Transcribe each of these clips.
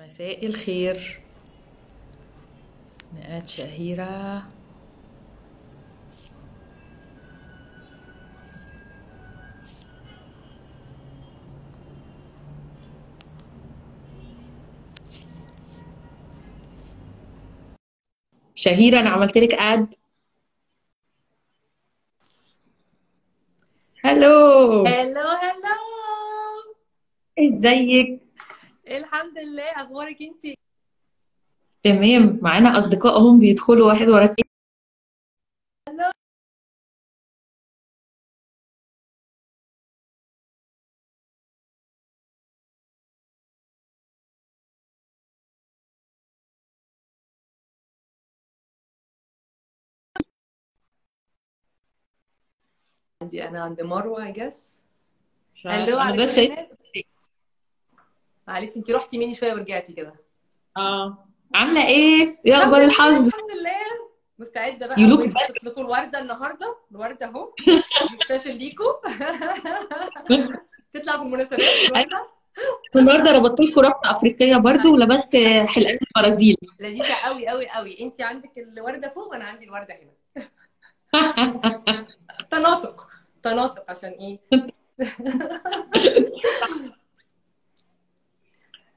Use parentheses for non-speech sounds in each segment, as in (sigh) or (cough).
مساء الخير. نقات شهيرة. شهيرة أنا عملت لك اد هلو هلو هلو إزيك؟ الحمد لله. أخبارك انتي تمام. معانا أصدقاء هم بيدخلوا واحد ورا التاني. عندي أنا عند مروة اي جس هلو على الناس. معلش انتي رحتي مني شوية ورجعتي كده. آه. عاملة إيه؟ إيه الحمد أخبار لله الحظ؟ الحمد لله. مستعدة بقى. يو لوك وهي حطيت لكم الوردة النهارده. الوردة أهو. (laughs) سبيشال ليكم (laughs) تطلع في المناسبات الوردة. النهارده ربطت لكم ربطة أفريقية برضو ولبست حلقان البرازيل لذيذة قوي قوي قوي انتي عندك الوردة فوق وأنا عندي الوردة هنا. (laughs) تناسق. تناسق عشان إيه؟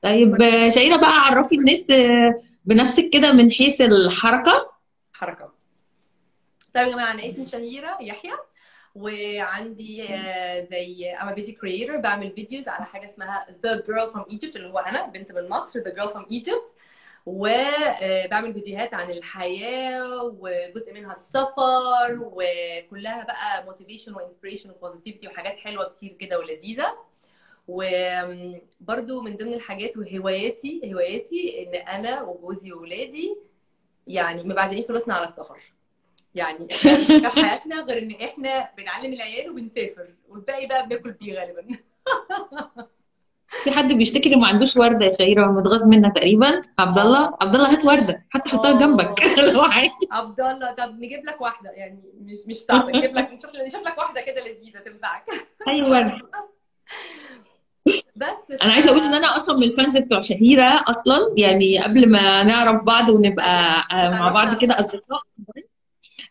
طيب شهيرة بقى عرفي الناس آه، بنفسك كده من حيث الحركة. حركة. طيب يا جماعة أنا اسمي شهيرة يحيى وعندي آه، زي أنا video creator بعمل videos على حاجة اسمها The Girl from Egypt اللي هو أنا بنت من مصر The Girl from Egypt. وبعمل فيديوهات عن الحياة وجزء منها السفر وكلها بقى motivation و inspiration و positivity وحاجات حلوة كتير كده ولذيذة. وبرده من ضمن الحاجات وهواياتي هواياتي إن أنا وجوزي وولادي يعني مبعزقين فلوسنا على السفر. يعني في حياتنا غير إن إحنا بنعلم العيال وبنسافر والباقي بقى بناكل بيه غالبا. في حد بيشتكي اللي ما عندوش وردة يا شهيرة متغاظ منها تقريبا؟ عبد الله عبد الله هات وردة حتى حطها جنبك. آه (laughs) لو عايز. عبد الله طب نجيب لك واحدة يعني مش مش صعبه نجيب لك نشوف نشوف لك واحدة كده لذيذة تنفعك. أي وردة (laughs) بس ف أنا عايزة أقول إن أنا أصلا من ال fans بتوع شهيرة أصلا. يعني قبل ما نعرف بعض ونبقى آه، مع بعض كده أصدقاء.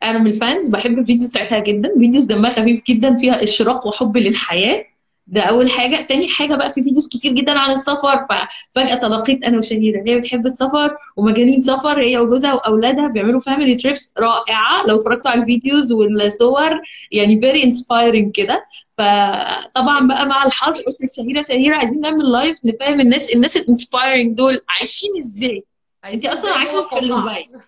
أنا من ال fans بحب ال videos بتاعتها جدا. videos دمها خفيف جدا فيها إشراق وحب للحياة. ده أول حاجة. تاني حاجة بقى في videos كتير جدا عن السفر ففجاه تلاقيت أنا وشهيره هي بتحب السفر ومجانين سفر هي وجوزها وأولادها بيعملوا family trips رائعة. لو اتفرجتوا على ال videos والصور يعني very inspiring كده. فطبعا بقى مع الحظ قلت لشهيره شهيرة عايزين نعمل live نفهم الناس الناس ال inspiring دول عايشين إزاي؟ انت أصلا عايشة في دبي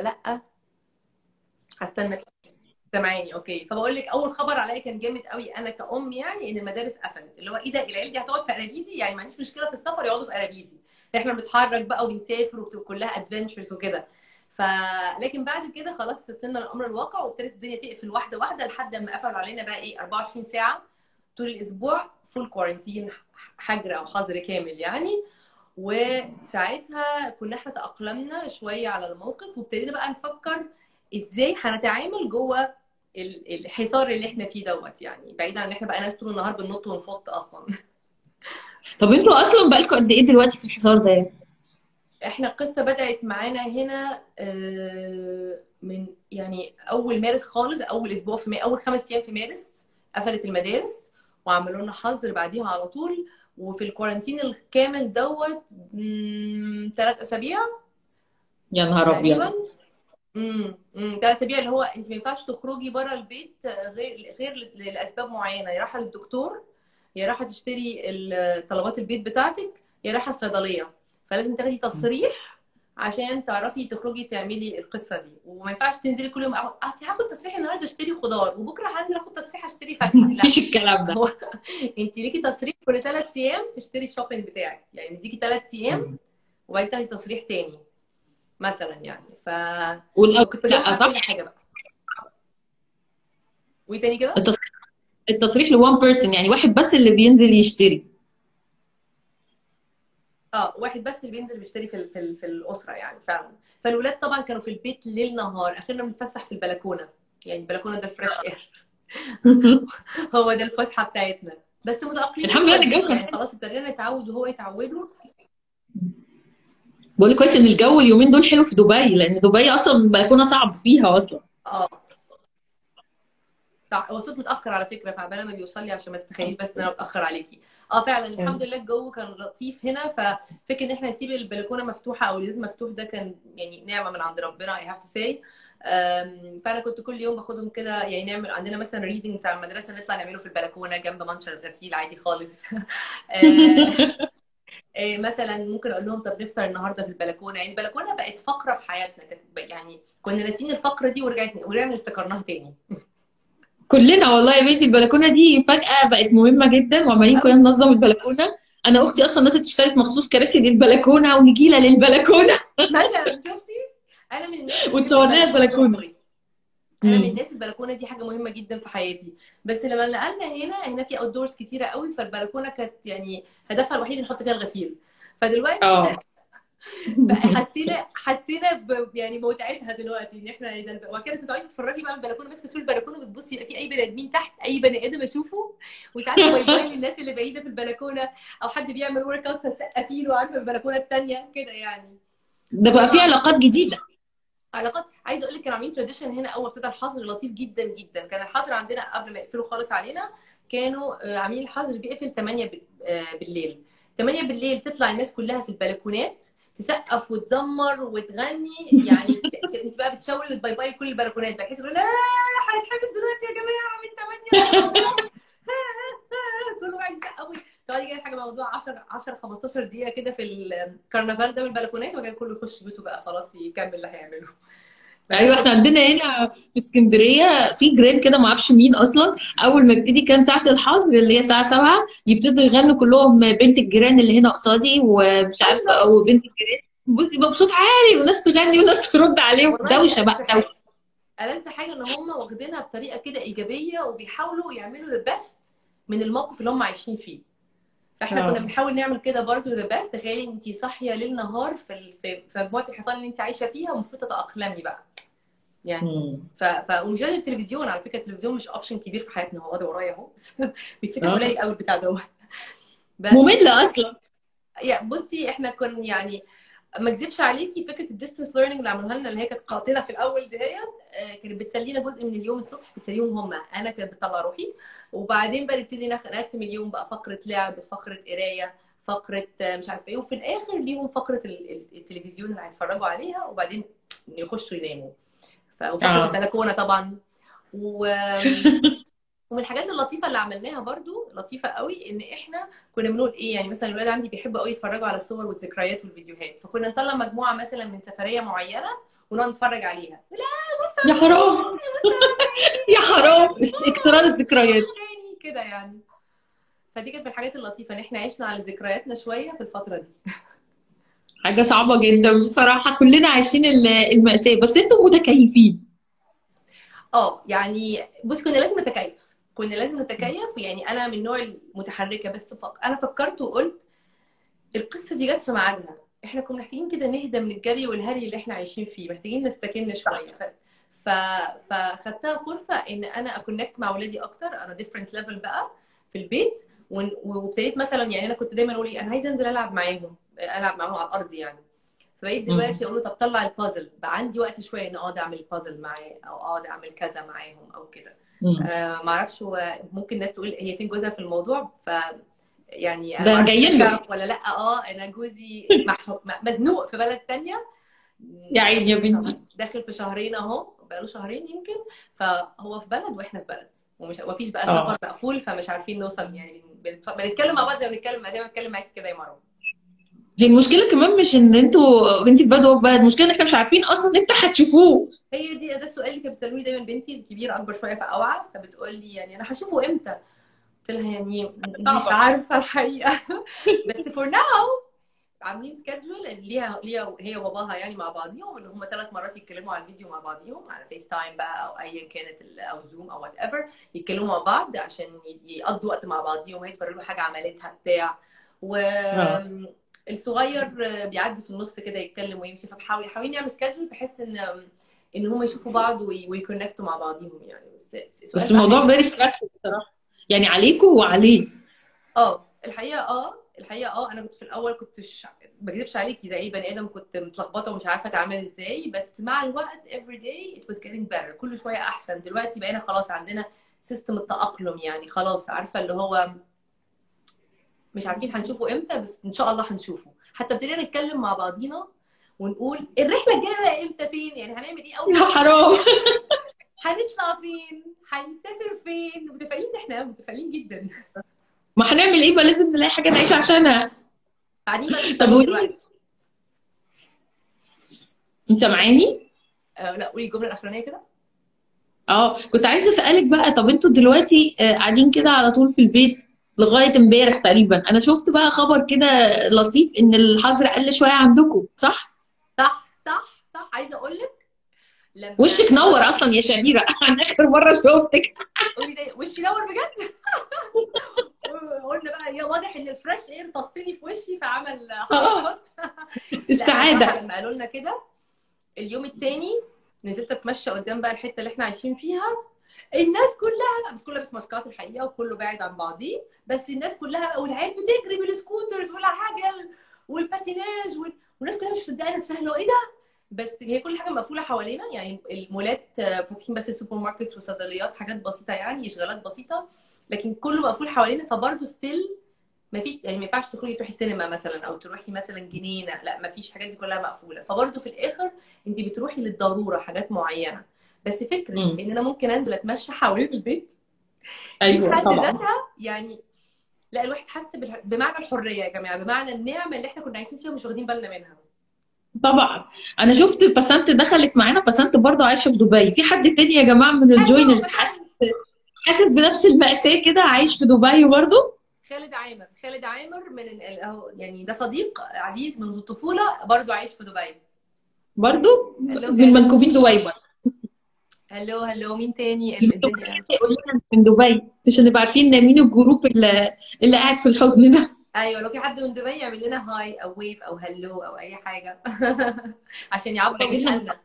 لأ. هستنى. سامعاني okay. فبقول لك أول خبر عليا كان جامد قوي أنا كأم يعني إن المدارس قفلت. اللي هو إيه ده؟ العيال دي هتقعد في قرابيزي؟ يعني ما عنديش مشكلة في السفر يقعدوا في قرابيزي. إحنا بنتحرك بقى وبنسافر وبتبقى كلها adventures وكده. ف لكن بعد كده خلاص استسلمنا للامر الواقع وابتدت الدنيا تقفل واحدة واحدة لحد ما قفلوا علينا بقى إيه 24 ساعة طول الأسبوع full quarantine حجر أو حظر كامل يعني. وساعتها كنا إحنا تأقلمنا شوية على الموقف وابتدينا بقى نفكر إزاي هنتعامل جوه ال- الحصار اللي إحنا فيه دوت يعني بعيدا عن إن إحنا بقى ناس طول النهار بننط ونفط أصلا. (laughs) طب أنتوا أصلا بقالكم قد إيه دلوقتي في الحصار ده؟ إحنا القصة بدأت معانا هنا آه، من يعني أول مارس خالص أول أسبوع في مارس أول خمس أيام في مارس قفلت المدارس وعملوا لنا حظر بعديها على طول. وفي ال quarantine الكامل دوت ثلاث أسابيع. يا نهار أبيض. امم ثلاث أسابيع اللي هو أنت ما ينفعش تخرجي بره البيت غير غير لأسباب معينة. يا رايحه للدكتور يا رايحه تشتري طلبات البيت بتاعتك يا رايحه الصيدلية. فلازم تاخدي تصريح عشان تعرفي تخرجي تعملي القصة دي. وما ينفعش تنزلي كل يوم أه، هاخد تصريح النهارده أشتري خضار وبكرة هنزل أخد تصريح أشتري فاكهة. (laughs) لا. مفيش الكلام ده. (laughs) انت ليكي تصريح كل ثلاث أيام تشتري ال shopping بتاعك. يعني مديكي ثلاث أيام وبعدين تاخدي تصريح تاني مثلا يعني. ف كنت لا صح. حاجة بقى. وإيه تاني كده؟ التصريح ل one person يعني واحد بس اللي بينزل يشتري. آه واحد بس اللي بينزل بيشتري في ال- في ال- في الأسرة يعني فعلا. فالولاد طبعا كانوا في البيت ليل نهار اخرنا بنتفسح في البلكونة. يعني البلكونة ده ال fresh air (laughs) (laughs) هو ده الفسحة بتاعتنا. بس متأقلمين الحمد لله الجو يعني خلاص ابتدينا نتعود وهو يتعودوا. بقول كويس إن الجو اليومين دول حلو في دبي لأن دبي أصلا البلكونه صعب فيها أصلا. آه. صح هو صوت متأخر على فكرة فعبال ما بيوصل لي عشان ما تتخيليش بس ان أنا متاخر عليكي. آه فعلا الحمد لله الجو كان لطيف هنا ففكرة إن إحنا نسيب البلكونة مفتوحة أو الإزاز مفتوح ده كان يعني نعمة من عند ربنا I have to say. أم، فأنا كنت كل يوم باخدهم كده يعني نعمل عندنا مثلا reading بتاع المدرسة نطلع نعمله في البلكونة جنب منشر الغسيل عادي خالص. (laughs) آه، آه، مثلا ممكن أقول لهم طب نفطر النهارده في البلكونة يعني البلكونة بقت فقرة في حياتنا يعني كنا ناسيين الفقرة دي ورجعت ورجعنا افتكرناها تاني. كلنا والله يا بنتي البلكونة دي فجأة بقت مهمة جدا وعمالين كلنا ننظم البلكونة. أنا أختي أصلا ناس تشترك مخصوص كراسي للبلكونة ونجيله للبلكونة. مثلا شفتي؟ أنا من الناس البلكونة. أنا من. الناس البلكونة دي حاجة مهمة جدا في حياتي. بس لما نقلنا هنا هنا في outdoors كتيرة قوي فالبلكونة كانت يعني هدفها الوحيد نحط فيها الغسيل. فدلوقتي (laughs) بقى حسينا ب يعني متعتها دلوقتي إن إحنا إيه ده وكانت بتقعدي تتفرجي بقى على البلكونة ماسكة سور البلكونة بتبصي يبقى في أي بني آدمين تحت أي بني آدم أشوفه وساعات (laughs) bye bye للناس اللي بعيدة في البلكونة أو حد بيعمل workout فتسقفي له عارفة البلكونة الثانية كده يعني. ده بقى في علاقات جديدة. علاقات عايزة أقول لك كانوا عاملين tradition هنا أول ابتدى الحظر لطيف جدا جدا. كان الحظر عندنا قبل ما يقفلوا خالص علينا كانوا آه، عاملين الحظر بيقفل 8 بال- آه، بالليل. 8 بالليل تطلع الناس كلها في البلكونات تسقف وتزمر وتغني. يعني (laughs) انت بقى بتشاوري وت bye bye كل البلكونات بقى. تحسي لا هنتحبس دلوقتي يا جماعة من 8 كل واحد يسقف. تقعدي كده حاجة موضوع 10 10 15 دقيقة كده في الكرنفال ده بالبلكونات وبعد كده كله يخش بيته بقى خلاص يكمل اللي هيعمله. أيوه إحنا عندنا هنا في اسكندرية في جريد كده ما أعرفش مين أصلا. أول ما يبتدي كان ساعة الحظر اللي هي الساعة 7 يبتدوا يغنوا كلهم بنت الجيران اللي هنا قصادي ومش عارفة وبنت الجيران. بصي بقى بصوت عالي وناس تغني وناس ترد عليهم والله دوشه بقى دوشة. ألذ حاجة إن هم واخدينها بطريقة كده إيجابية وبيحاولوا يعملوا the best من الموقف اللي هم عايشين فيه. فإحنا آه. كنا بنحاول نعمل كده برضو the best تخيلي انت صاحية ليل نهار في في مجموعه الحيطان اللي انت عايشة فيها ومفروض تتأقلمي بقى. يعني. ف... ف... ومش لازم التلفزيون على فكرة التلفزيون مش option كبير في حياتنا هو ده ورايا اهو. (laughs) بيتفتح آه. قليل قوي البتاع دوت. بس ممله أصلا. يا بصي إحنا كنا يعني ما اكذبش عليكي فكرة ال distance learning اللي عملوها لنا اللي هي كانت قاتلة في الأول دهيت آه، كانت بتسلينا جزء من اليوم الصبح بتسليهم هم. أنا كانت بتطلع روحي. وبعدين بقى نبتدي نقسم اليوم بقى فقرة لعب فقرة قراية فقرة آه، مش عارفة إيه. وفي الآخر ليهم فقرة ال- ال- التلفزيون اللي هيتفرجوا عليها وبعدين يخشوا يناموا. وفقره آه. البلكونه طبعا. و (laughs) ومن الحاجات اللطيفة اللي عملناها برضو لطيفة قوي إن إحنا كنا بنقول إيه؟ يعني مثلا الولاد عندي بيحبوا قوي يتفرجوا على الصور والذكريات والفيديوهات. فكنا نطلع مجموعة مثلا من سفرية معينة ونقعد نتفرج عليها. لا يا حرام. (laughs) يا حرام. اقتراض الذكريات. تاني كده يعني. فدي كانت من الحاجات اللطيفة إن إحنا عشنا على ذكرياتنا شوية في الفترة دي. (laughs) حاجة صعبة جدا بصراحة. كلنا عايشين ال- المأساة. بس أنتم متكيفين. آه يعني بص كنا لازم نتكيف. كنا لازم نتكيف. يعني أنا من النوع المتحركة بس فك... أنا فكرت وقلت القصة دي جت في ميعادها إحنا كنا محتاجين كده نهدى من الجري والهري اللي إحنا عايشين فيه. محتاجين نستكن شوية. ف... فخدتها فرصة إن أنا أ connect مع اولادي أكتر on a different level بقى في البيت. وابتديت مثلا يعني أنا كنت دايما أقول إيه، أنا عايزة أنزل ألعب معاهم. ألعب معاهم على الأرض يعني. فبقيت دلوقتي أقول له طب طلع البازل بقى عندي وقت شوية إن أقعد أعمل بازل معاه أو أقعد أعمل كذا معاهم أو كده. آه ما أعرفش هو ممكن الناس تقول هي فين جوزها في الموضوع. ف يعني ده له. تعرف ولا لأ. آه أنا جوزي مزنوق في بلد تانية. يا عيني يا بنتي. داخل في شهرين أهو. بقاله شهرين يمكن. فهو في بلد وإحنا في بلد. ومش مفيش بقى آه. سفر مقفول. فمش عارفين نوصل يعني بن- بنتكلم مع بعض زي ما بنتكلم. زي ما معاكي كده يا مروة. هي المشكلة كمان مش إن أنتوا انت في بلد وهو في بلد المشكلة إن إحنا مش عارفين أصلا إمتى هتشوفوه هي دي ده السؤال اللي كانت بتسألوني دايما بنتي الكبيرة أكبر شوية في اوعى فبتقول لي يعني أنا هشوفه إمتى؟ قلت لها يعني مش. عارفة الحقيقة (laughs) بس for now عاملين schedule ليها ليها هي وباباها يعني مع بعضيهم إن هم ثلاث مرات يتكلموا على الفيديو مع بعضيهم على FaceTime بقى أو ايا كانت أو Zoom أو whatever يتكلموا مع بعض عشان يقضوا وقت مع بعضيهم هي توري له حاجة عملتها بتاع و آه. الصغير بيعدي في النص كده يتكلم ويمشي فبحاول حاولين نعمل schedule بحيث إن إن هم يشوفوا بعض وي- وي connect وا مع بعضيهم يعني. بس بس الموضوع very stressful بصراحة. يعني عليكم وعليه. آه الحقيقة آه الحقيقة آه أنا كنت في الأول كنت ش... ما بكذبش عليكي زي أي بني آدم كنت متلخبطة ومش عارفة أتعامل إزاي. بس مع الوقت every day it was getting better. كل شوية أحسن. دلوقتي بقينا خلاص عندنا سيستم التأقلم يعني خلاص عارفة اللي هو مش عارفين هنشوفه إمتى بس إن شاء الله هنشوفه. حتى ابتدينا نتكلم مع بعضينا ونقول الرحلة الجاية بقى إمتى فين؟ يعني هنعمل إيه أول؟ يا حرام. (laughs) هنطلع فين؟ هنسافر فين؟ متفائلين إحنا متفائلين جدا. ما هنعمل إيه بقى؟ لازم نلاقي حاجة نعيش عشانها. قاعدين بقى طب قولي. دلوقتي. أنت سامعاني آه لا قولي الجملة الأخرانية كده. آه كنت عايزة أسألك بقى طب أنتوا دلوقتي آه، قاعدين كده على طول في البيت لغاية امبارح تقريبا. أنا شفت بقى خبر كده لطيف إن الحظر قل شوية عندكم صح؟ صح صح صح. عايزة أقول لك لما وشك نور أصلا يا شهيرة. (laughs) عن آخر مرة شفتك. وشي نور بجد؟ (laughs) قلنا بقى يا واضح إن الفريش اير طصني في وشي فعمل حركات لا استعاده لما قالوا لنا كده اليوم التاني نزلت أتمشى قدام بقى الحتة اللي إحنا عايشين فيها. الناس كلها بس كله لابس ماسكات الحقيقة وكله بعيد عن بعضيه بس الناس كلها والعيال بتجري بال scooters والعجل والباتيناج وال... والناس كلها مش مصدقة نفسها اللي هو إيه ده؟ بس هي كل حاجة مقفولة حوالينا يعني المولات فاتحين بس ال supermarkets وصيدليات حاجات بسيطة يعني إشغالات بسيطة لكن كله مقفول حوالينا فبرضه still ما فيش يعني ما ينفعش تخرجي تروحي سينما مثلا أو تروحي مثلا جنينة لا ما فيش الحاجات دي كلها مقفولة. فبرضه في الآخر انت بتروحي للضرورة حاجات معينة. بس فكرة مم. إن أنا ممكن أنزل أتمشى حوالين البيت دي في أيوه حد ذاتها يعني لا الواحد حس بمعنى الحرية يا جماعة بمعنى النعمة اللي إحنا كنا عايشين فيها مش واخدين بالنا منها. طبعا. أنا شفت بسنت دخلت معانا بسنت برضو عايشة في دبي. في حد تاني يا جماعة من أيوه الجوينرز حاسس حاسس بنفس المأساة كده عايش في دبي برضو خالد عامر خالد عامر من أهو يعني ده صديق عزيز منذ الطفولة برضو عايش في دبي. برضو hello من خالد منكوبين دبي برضو hello hello مين تاني؟ ال- الدنيا. من دبي. عشان نبقى عارفين مين ال group اللي, اللي قاعد في الحزن ده. أيوه لو في حد من دبي يعمل لنا hi أو wave أو hello أو أي حاجة. (laughs) عشان يعبر ويسالنا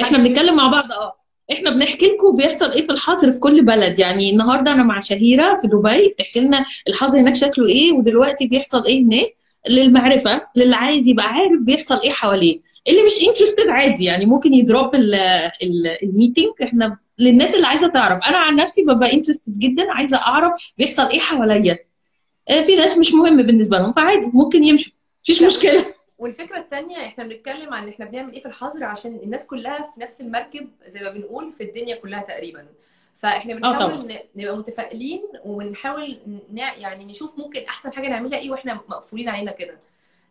إحنا بنتكلم مع بعض آه. إحنا بنحكي لكم بيحصل إيه في الحظر في كل بلد. يعني النهارده أنا مع شهيرة في دبي بتحكي لنا الحظر هناك شكله إيه ودلوقتي بيحصل إيه هناك للمعرفة للي عايز يبقى عارف بيحصل إيه حواليه. اللي مش interested عادي يعني ممكن ي drop ال meeting. إحنا للناس اللي عايزة تعرف. أنا عن نفسي ببقى interested جدا عايزة أعرف بيحصل إيه حواليا. آه، في ناس مش مهم بالنسبة لهم فعادي ممكن يمشوا. مفيش. مشكلة. والفكرة الثانية إحنا بنتكلم عن إحنا بنعمل إيه في الحظر عشان الناس كلها في نفس المركب زي ما بنقول في الدنيا كلها تقريبا. فإحنا طبعا. بنحاول نبقى متفائلين ونحاول نع... يعني نشوف ممكن أحسن حاجة نعملها إيه وإحنا مقفولين علينا كده.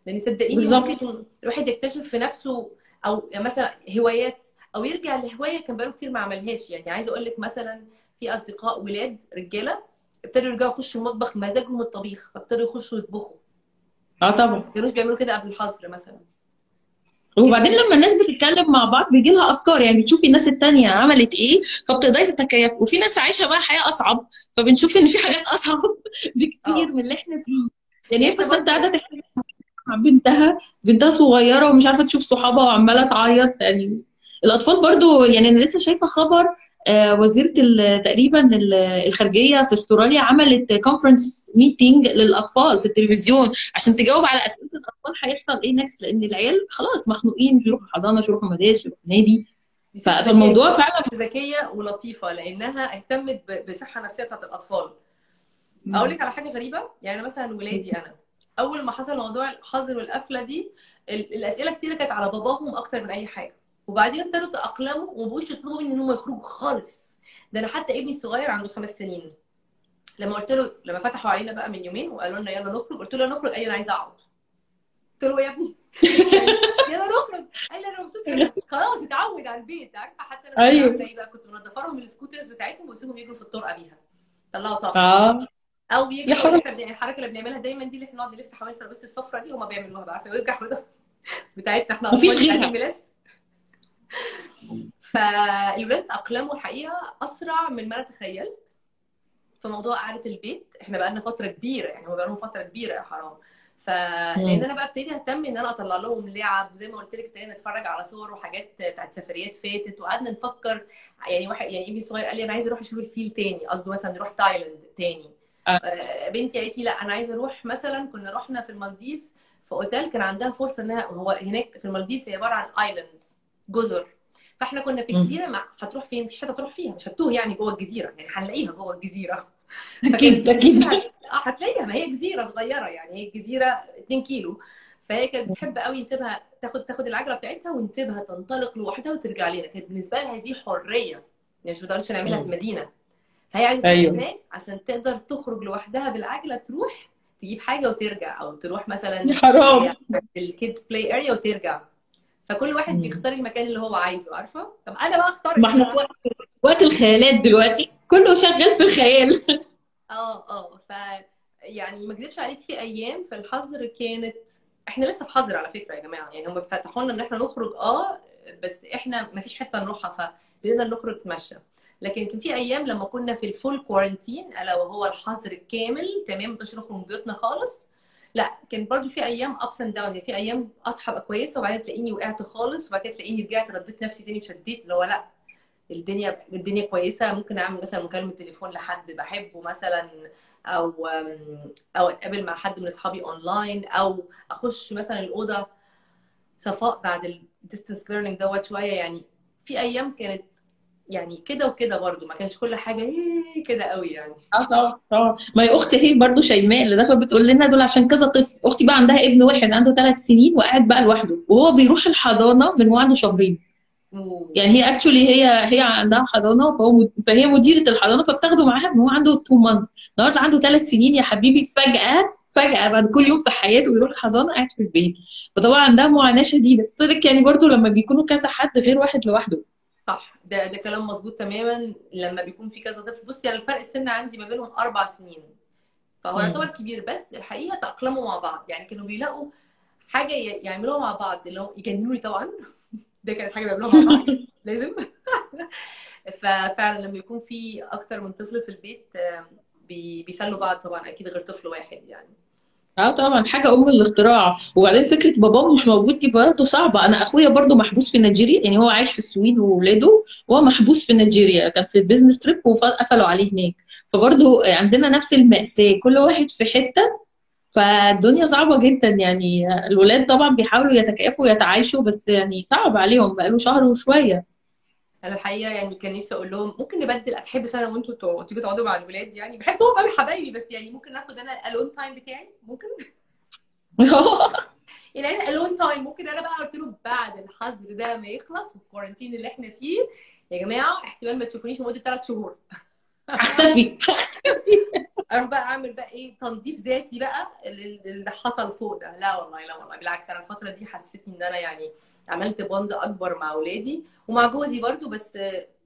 لأن صدقيني. ممكن الواحد يكتشف في نفسه أو مثلا هوايات أو يرجع لهواية كان بقاله كتير ما عملهاش. يعني عايزة أقول لك مثلا في أصدقاء ولاد رجالة ابتدوا يرجعوا يخشوا المطبخ مزاجهم الطبيخ فابتدوا يخشوا يطبخوا. آه طبعا. ما كانوش بيعملوا كده قبل الحظر مثلا. وبعدين لما الناس بتتكلم مع بعض بيجي لها أفكار. يعني بتشوفي الناس التانية عملت إيه فبتقدري تتكيف وفي ناس عايشة بقى حياة أصعب فبنشوف إن في حاجات أصعب (laughs) بكتير آه. من اللي إحنا فيه. يعني هي إحنا بس برضه- قاعدة تحكي مع بنتها بنتها صغيرة ومش عارفة تشوف صحابها وعمالة تعيط يعني الأطفال برضو يعني أنا لسه شايفة خبر آه، وزيرة تقريبا ال- الخارجية في أستراليا عملت conference meeting للأطفال في التلفزيون عشان تجاوب على أسئلة الأطفال هيحصل إيه next لأن العيال خلاص مخنوقين مش يروحوا حضانة مش يروحوا مدارس مش يروحوا نادي. فالموضوع فعلا ذكية ولطيفة لأنها اهتمت بصحة نفسية بتاعت الأطفال. أقول لك على حاجة غريبة يعني مثلا ولادي أنا. أول ما حصل موضوع الحظر والقفلة دي ال- الأسئلة كتير كانت على باباهم أكتر من أي حاجة. وبعدين ابتدوا يتأقلموا وما بقوش يطلبوا مني إن هم يخرجوا خالص. ده أنا حتى ابني الصغير عنده خمس سنين. لما قلت له لما فتحوا علينا بقى من يومين وقالوا لنا يلا نخرج قلت له نخرج قال لي أنا عايزة أقعد. قلت له يا ابني. (laughs) يلا نخرج. قال لي أنا مبسوط. (laughs) خلاص اتعود على البيت. عارفة حتى لما أيوه. إيه بقى كنت منضفة لهم السكوترز بتاعتهم واسيبهم يجروا في الطرقة بيها. طلعوا طاقة. آه. أو حرام. إحنا الحركة اللي بنعملها دايما دي اللي إحنا نقعد نلف حوالين ترابيزه السفرة دي هما بيعملوها بقى ويرجع (laughs) بتاعتنا إحنا مفيش غيرها. (laughs) فالولاد تأقلموا الحقيقة أسرع من ما أنا تخيلت في موضوع قعدة البيت. إحنا بقى لنا فترة كبيرة يعني هم بقى لهم فترة كبيرة يا حرام. فلان أنا بقى ابتديت أهتم إن أنا أطلع لهم لعب وزي ما قلت لك ابتدينا نتفرج على صور وحاجات بتاعت سفريات فاتت وقعدنا نفكر يعني واحد يعني ابني الصغير قال لي أنا عايز أروح أشوف الفيل تاني قصده مثلا نروح تايلاند تاني. آه. بنتي قالت لي لا أنا عايزة أروح مثلا كنا رحنا في المالديفز في أوتيل كان عندها فرصة إنها هو هناك في المالديفز هي عبارة عن islands جزر. فإحنا كنا في جزيرة ما هتروح فين؟ مفيش حتة تروح فيها مش هتوه يعني جوه الجزيرة يعني هنلاقيها جوه الجزيرة. أكيد أكيد. هتلاقيها ما هي جزيرة صغيرة يعني هي جزيرة 2 كيلو. فهي كانت بتحب قوي نسيبها تاخد تاخد العجلة بتاعتها ونسيبها تنطلق لوحدها وترجع لنا. كانت بالنسبة لها دي حرية يعني مش بنقدرش نعملها في المدينة فهي عايزه تروح أيوة. هناك عشان تقدر تخرج لوحدها بالعجلة تروح تجيب حاجة وترجع أو تروح مثلا يا حرام. ال kids play area وترجع. فكل واحد مم. بيختار المكان اللي هو عايزه عارفة؟ طب أنا بقى أختار ما إحنا؟ في وقت وقت الخيالات دلوقتي. كله شغال في الخيال. (laughs) آه آه. ف يعني ما أكذبش عليك في أيام في الحظر كانت إحنا لسه في حظر على فكرة يا جماعة. يعني هم فتحوا لنا إن إحنا نخرج آه بس إحنا ما فيش حتة نروحها فبقينا نخرج نتمشى. لكن كان في أيام لما كنا في ال full quarantine ألا وهو الحظر الكامل تمام ما نخرج من بيوتنا خالص. لا كان برضو في أيام ups and down في أيام أصحى أبقى كويسة وبعدين تلاقيني وقعت خالص وبعد كده تلاقيني رجعت رديت نفسي تاني وشديت اللي هو لا الدنيا الدنيا كويسة. ممكن أعمل مثلا مكالمة تليفون لحد بحبه مثلا أو أو أتقابل مع حد من أصحابي اونلاين أو أخش مثلا الأوضة صفاء بعد ال distance learning دوت شوية. يعني في أيام كانت يعني كده وكده برضو ما كانش كل حاجة إيه كده قوي يعني. آه طبعا طبعا. ما هي أختي هي برضو شيماء اللي داخلة بتقول لنا دول عشان كذا طفل. أختي بقى عندها ابن واحد عنده ثلاث سنين وقاعد بقى لوحده وهو بيروح الحضانة من وعنده شهرين. يعني هي اكشولي هي هي عندها حضانة فهو مد- فهي مديرة الحضانة فبتاخده معاها من هو عنده 2 مانث النهارده عنده ثلاث سنين يا حبيبي فجأة فجأة بعد كل يوم في حياته بيروح الحضانة قاعد في البيت. فطبعا عندها معاناة شديدة. قلت لك يعني برضو لما بيكونوا كذا حد غير واحد لوحده. صح. ده ده كلام مظبوط تماما. لما بيكون في كذا طفل بصي يعني الفرق السن عندي ما بينهم أربع سنين فهو. يعتبر كبير بس الحقيقة تأقلموا مع بعض. يعني كانوا بيلاقوا حاجة يعملوها مع بعض اللي هو يجننوني طبعا. (laughs) ده كانت حاجة بيعملوها مع بعض (laughs) لازم. (laughs) ففعلا لما يكون في أكتر من طفل في البيت بي- بيسلوا بعض طبعا أكيد غير طفل واحد يعني. آه طبعا حاجة أم الاختراع. وبعدين فكرة باباه مش موجود دي برضه صعبة. أنا أخويا برضه محبوس في نيجيريا يعني هو عايش في السويد وولاده وهو محبوس في نيجيريا. كان في business trip وقفلوا عليه هناك. فبرضه عندنا نفس المأساة كل واحد في حتة. فالدنيا صعبة جدا يعني الولاد طبعا بيحاولوا يتكيفوا ويتعايشوا بس يعني صعب عليهم. بقاله شهر وشوية. أنا الحقيقة يعني كان نفسي أقول لهم ممكن نبدل اتحب سنة وأنتوا تو- تيجوا تقعدوا مع الولاد يعني. بحبهم قوي حبايبي بس يعني ممكن ناخد أنا alone time بتاعي؟ ممكن؟ (laughs) يعني أنا alone time ممكن أنا بقى قلت له بعد الحظر ده ما يخلص وال quarantine اللي إحنا فيه يا جماعة احتمال ما تشوفونيش لمدة ثلاث شهور. اختفي (laughs) أروح بقى أعمل بقى إيه تنظيف ذاتي بقى لل- اللي حصل فوق ده. لا والله لا والله بالعكس أنا الفترة دي حسيتني إن أنا يعني عملت bond أكبر مع أولادي ومع جوزي برضو بس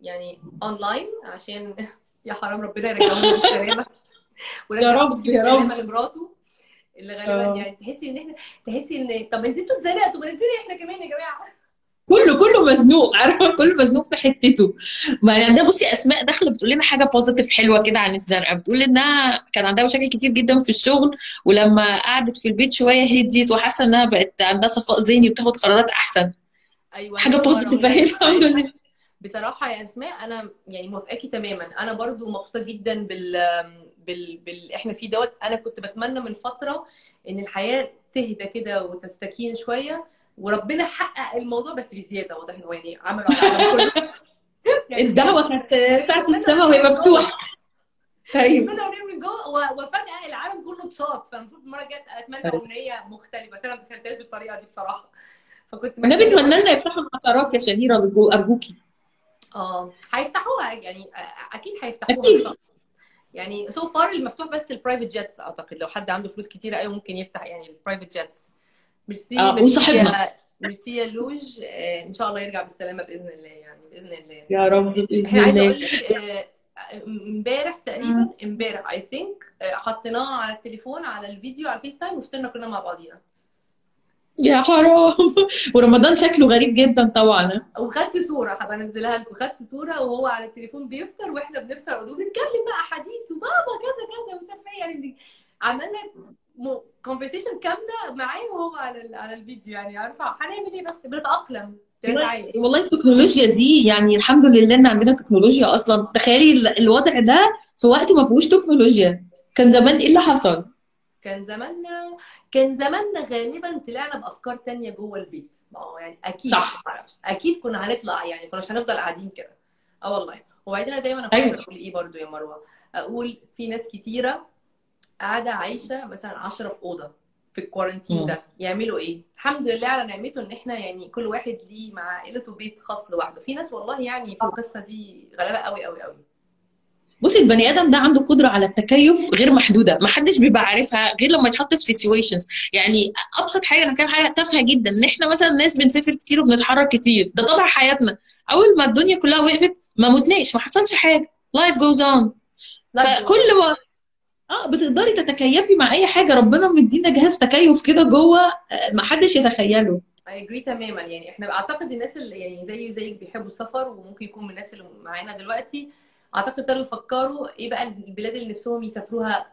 يعني اونلاين عشان (laughs) يا حرام ربنا يرجعهم بالسلامه (laughs) يا رب، يا بالسلامه لمراته اللي غالبا آه. يعني تحسي إن إحنا تحسي ان طب أنتوا اتزنقتوا ما إحنا كمان يا جماعة. كله كله مزنوق. (laughs) عارفة؟ كله مزنوق في حتته. ما يعني ده بصي أسماء داخلة بتقول لنا حاجة positive حلوة كده عن الزنقه بتقول إنها كان عندها مشاكل كتير جدا في الشغل ولما قعدت في البيت شوية هديت وحاسة إنها بقت عندها صفاء ذهني وبتاخد قرارات أحسن. أيوه حاجة positive اهي الحمد لله بصراحة يا أسماء أنا يعني موافقاكي تماما. أنا برضو مبسوطة جدا بال بال بال إحنا فيه دوت. أنا كنت بتمنى من فترة إن الحياة تهدى كده وتستكين شوية وربنا حقق الموضوع بس بزيادة واضح إنه يعني عملوا على كله. (laughs) يعني الدعوة كانت بتاعت السماء وهي مفتوحة. أيوه ربنا ونعم من جوه و- وفجأة العالم كله اتشاط فالمفروض المرة الجاية أتمنى أيوة. أمنية مختلفة بس أنا ما تخيلتهاش بالطريقة دي بصراحة. فكنت أنا بتمنى لنا يفتحوا المطارات يا شهيرة أرجوكي. آه هيفتحوها يعني أكيد هيفتحوها إن شاء الله. يعني so far المفتوح بس ال private jets أعتقد. لو حد عنده فلوس كتيرة قوي ممكن يفتح يعني ال private jets merci merci وصاحبنا. يا ميرسي يا لوج آه، إن شاء الله يرجع بالسلامة بإذن الله يعني بإذن الله. يا رب بإذن إحنا عايزة الله. أقول لك آه، امبارح تقريبا امبارح I think حطيناه على التليفون على الفيديو على ال FaceTime وفطرنا كلنا مع بعضينا. يا حرام. (laughs) ورمضان شكله غريب جدا طبعا. وخدت صورة هبقى أنزلها لكم. خدت صورة وهو على التليفون بيفطر وإحنا بنفطر. وبنتكلم بقى حديث وبابا كذا كذا ومش عارفه إيه يعني عملنا كونفرسيشن كاملة معاه وهو على على الفيديو يعني عارفة؟ هنعمل إيه بس؟ بنتأقلم. والله التكنولوجيا دي يعني الحمد لله إن عندنا تكنولوجيا أصلا. تخيلي ال- الوضع ده في وقت ما فيهوش تكنولوجيا. كان زمان إيه اللي حصل؟ كان زماننا كان زماننا غالبا طلعنا بأفكار تانية جوه البيت. ما هو يعني أكيد صح. معرفش. أكيد كنا هنطلع يعني كناش هنفضل قاعدين كده. آه والله. وبعدين أنا دايما أيوة. أفكر أقول إيه برضو يا مروة. أقول في ناس كتيرة قاعدة عايشة مثلا 10 في أوضة في ال quarantine مم. ده يعملوا إيه؟ الحمد لله على نعمته إن إحنا يعني كل واحد ليه مع عائلته بيت خاص لوحده. في ناس والله يعني في القصة دي غلابة قوي قوي قوي. بصي البني آدم ده عنده قدرة على التكيف غير محدودة. ما حدش بيبقى عارفها غير لما يتحط في situations يعني أبسط حاجة أنا كان حاجة تافهة جدا. إن إحنا مثلا ناس بنسافر كتير وبنتحرك كتير. ده طبع حياتنا. أول ما الدنيا كلها وقفت ما متناش ما حصلش حاجة. life goes on فكل ما آه بتقدري تتكيفي مع أي حاجة ربنا مدينا جهاز تكيف كده جوه ما حدش يتخيله. I agree تماما. يعني إحنا أعتقد الناس اللي يعني زي زيك بيحبوا السفر وممكن يكون من الناس اللي معانا دلوقتي. أعتقد ابتدوا يفكروا إيه بقى البلاد اللي نفسهم يسافروها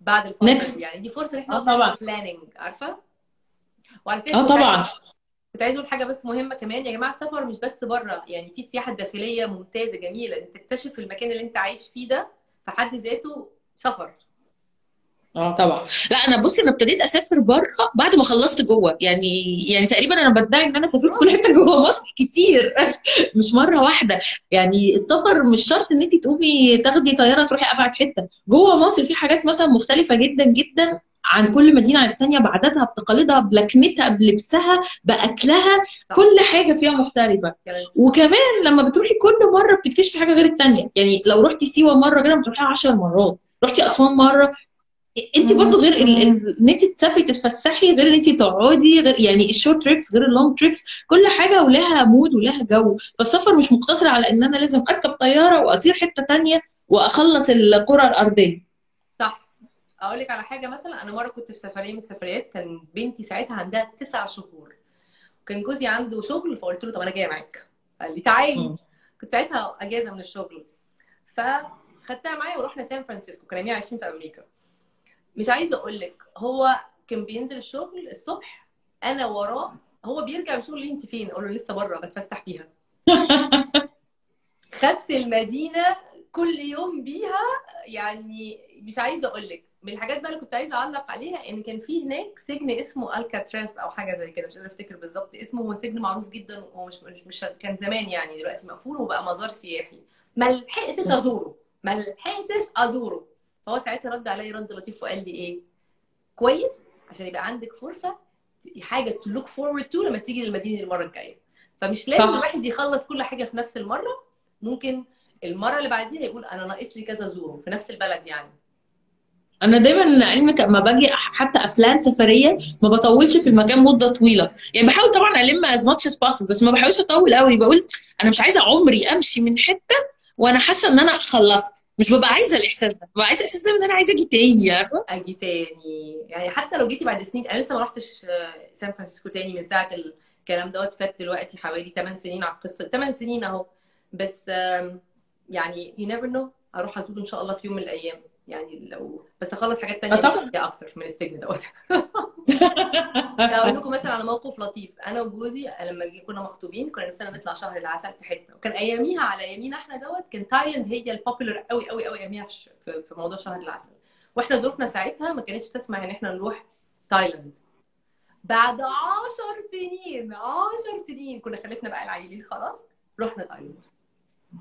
بعد الفترة Next. يعني دي فرصة إن إحنا آه طبعا. planning عارفة؟ وعلى فكرة آه طبعا. كنت عايزة أقول حاجة بس مهمة كمان. يا جماعة السفر مش بس بره. يعني في السياحه الداخليه ممتازة جميلة. أنت تكتشف المكان اللي أنت عايش فيه ده في حد ذاته سفر. آه طبعا. لا أنا بصي أنا ابتديت أسافر بره بعد ما خلصت جوه. يعني يعني تقريبا أنا بدعي إن أنا سافرت كل حتة جوه مصر كتير. (laughs) مش مرة واحدة. يعني السفر مش شرط إن انت تقومي تاخدي طيارة تروحي أبعد حتة. جوه مصر في حاجات مثلا مختلفة جدا جدا عن كل مدينة عن التانية بعاداتها بتقاليدها بلكنتها بلبسها بأكلها. كل حاجة فيها مختلفة. وكمان لما بتروحي كل مرة بتكتشفي حاجة غير التانية. يعني لو رحتي سيوة مرة غير لما تروحيها 10 مرات. رحتي أسوان مرة انت برضو غير ان انت تسافري تتفسحي غير ان انت تقعدي غير يعني ال short trips غير ال long trips كل حاجة ولها مود ولها جو. فالسفر مش مقتصر على إن أنا لازم أركب طيارة وأطير حتة تانية وأخلص الكرة الأرضية. صح. أقول لك على حاجة مثلا أنا مرة كنت في سفرية من السفريات كان بنتي ساعتها عندها تسع شهور. وكان جوزي عنده شغل فقلت له طب أنا جاية معاك. قال لي تعالي. كنت ساعتها أجازة من الشغل. فخدتها معايا ورحنا سان فرانسيسكو يوميها عايشين في أمريكا. مش عايزة أقول لك هو كان بينزل الشغل الصبح أنا وراه هو بيرجع من الشغل أنت فين؟ أقول له لسه بره بتفسح بيها (laughs) خدت المدينة كل يوم بيها يعني مش عايزة أقول لك من الحاجات بقى اللي كنت عايزة أعلق عليها إن كان في هناك سجن اسمه ألكاتراز أو حاجة زي كده مش قادرة أفتكر بالظبط اسمه هو سجن معروف جدا وهو مش مش, مش كان زمان يعني دلوقتي مقفول وبقى مزار سياحي. ما لحقتش أزوره ما لحقتش أزوره. فهو ساعتها رد عليا رد لطيف وقال لي إيه؟ كويس عشان يبقى عندك فرصة حاجة to look forward to لما تيجي للمدينة المرة الجاية. فمش لازم. الواحد يخلص كل حاجة في نفس المرة ممكن المرة اللي بعديها يقول أنا ناقص لي كذا زوره في نفس البلد يعني. أنا دايما علمك لما باجي حتى أ plan سفرية ما بطولش في المكان مدة طويلة. يعني بحاول طبعا ألم as much as possible بس ما بحاولش أطول قوي بقول أنا مش عايزة عمري أمشي من حتة وأنا حاسة إن أنا خلصت. مش ببقى عايزة الإحساس ده ببقى عايزة الإحساس ده إن أنا عايزة أجي تاني عارفة؟ أجي تاني. يعني حتى لو جيتي بعد سنين أنا لسه ما رحتش آه، سان فرانسيسكو تاني من ساعة الكلام دوت فات دلوقتي حوالي 8 سنين على القصة. 8 سنين أهو. بس يعني you never know. هروح أزور إن شاء الله في يوم من الأيام. يعني لو بس اخلص حاجات تانية طبعا. أكتر من السجن دوت. (laughs) أقول لكم مثلا على موقف لطيف أنا وجوزي لما كنا مخطوبين كنا نفسنا نطلع شهر العسل في حتة وكان أياميها على أيامنا إحنا دوت كان تايلاند هي ال popular قوي قوي قوي أياميها في في موضوع شهر العسل. وإحنا ظروفنا ساعتها ما كانتش تسمح إن إحنا نروح تايلاند بعد عشر سنين عشر سنين كنا خلفنا بقى العيلين خلاص رحنا تايلاند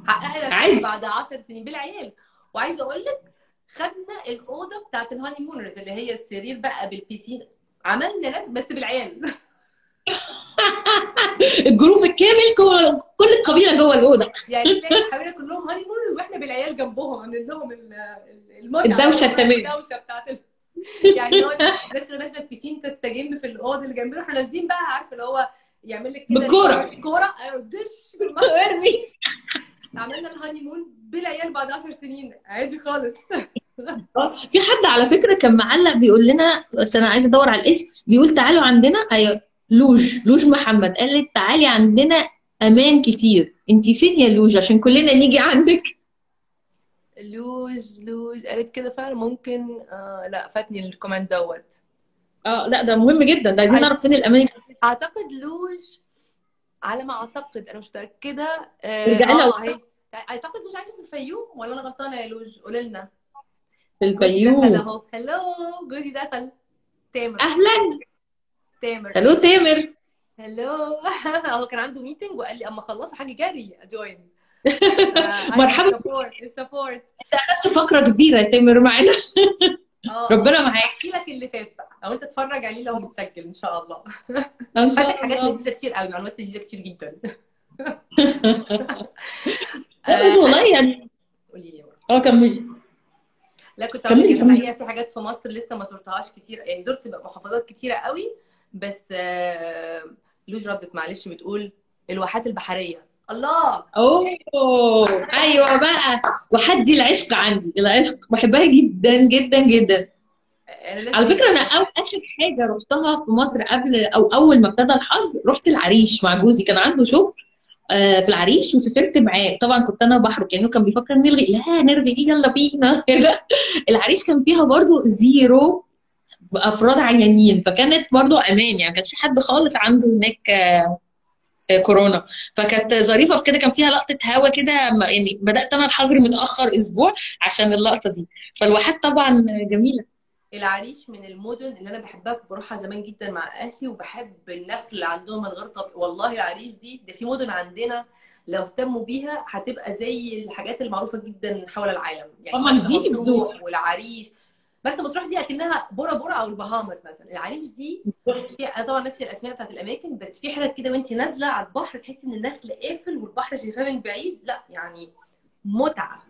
حققنا بعد عشر سنين بالعيال. وعايزه أقول لك خدنا الأوضة بتاعت ال honeymooners اللي هي السرير بقى بال piscine عملنا ناس بس بالعيال. (laughs) ال group الكامل كل القبيلة جوه الأوضة. يعني (laughs) تلاقي حبايبنا كلهم honeymooners وإحنا بالعيال جنبهم عاملين لهم ال- ال- المتعة. الدوشة التمام. الدوشة بتاعت ال... (laughs) يعني هو الناس كلها نازله ال piscine تستجم في الأوضة اللي جنبنا. إحنا نازلين بقى عارفه اللي هو يعمل لك كده بالكورة. الكوره أيوه دش. ارمي. عملنا ال honeymoon بالعيال بعد 10 سنين. عادي خالص. آه، (laughs) في حد على فكرة كان معلق بيقول لنا بس أنا عايزة أدور على الاسم بيقول تعالوا عندنا أيوه لوج لوج محمد. قالت تعالي عندنا أمان كتير. أنت فين يا لوج؟ عشان كلنا نيجي عندك. لوج لوج. قالت كده فعلا. ممكن آه لا فاتني ال comment دوت. آه لا ده مهم جدا. ده عايزين عايز- نعرف فين الأمان. أعتقد لوج على ما أعتقد أنا مش متأكدة. آه آه، أعتقد مش عايشه في الفيوم ولا أنا غلطانة يا لوج؟ قولي لنا. في جوزي دخل الفيوم اهو hello جوزي دخل تامر أهلا تامر ألو تامر hello هو كان عنده meeting وقال لي أما اخلصه حاجة جري. (laughs) اجوين مرحبا. support ال support خدت فقرة كبيرة يا تامر معانا آه. (laughs) ربنا معاك. أحكي لك اللي فات بقى. أو أنت اتفرج عليه لو متسجل إن شاء الله. فاتك حاجات. لذيذة كتير قوي. معلومات لذيذة كتير جدا. (laughs) والله يعني قولي لي. آه كملي. لا كنت أقول لك. الحقيقة في حاجات في مصر لسه ما زرتهاش كتير يعني زرت محافظات كتيرة قوي بس آه، لوج ردت معلش بتقول الواحات البحرية. الله! أوه! أيوه بقى. واحة دي العشق عندي العشق. بحبها جدا جدا جدا. لازم- على فكرة أنا أو آخر حاجة رحتها في مصر قبل أو أول ما ابتدى الحظر رحت العريش مع جوزي كان عنده شغل. آه، في العريش وسافرت معاه. طبعا كنت أنا بحرك كانه كان بيفكر نلغي. لا نلغي إيه يلا بينا. (laughs) العريش كان فيها برضو zero أفراد عيانين. فكانت برضو أمان. يعني كانش حد خالص عنده هناك آه، آه، كورونا. فكانت ظريفة في كده. كان فيها لقطة هوا كده. يعني بدأت أنا الحظر متأخر أسبوع عشان اللقطة دي. فالواحات طبعا جميلة. العريش من المدن اللي أنا بحبها بروحها زمان جدا مع أهلي وبحب النخل اللي عندهم من غير طبيعي والله العريش دي ده في مدن عندنا لو اهتموا بيها هتبقى زي الحاجات المعروفة جدا حول العالم. يعني طبعاً دي مطروح. والعريش. مرسى مطروح دي أكنها بورا بورا أو البهامس مثلا. العريش دي أنا طبعا ناسي الأسماء بتاعت الأماكن بس في حتت كده وانت نازلة على البحر تحسي إن النخل قافل والبحر شايفاه من بعيد. لا يعني متعة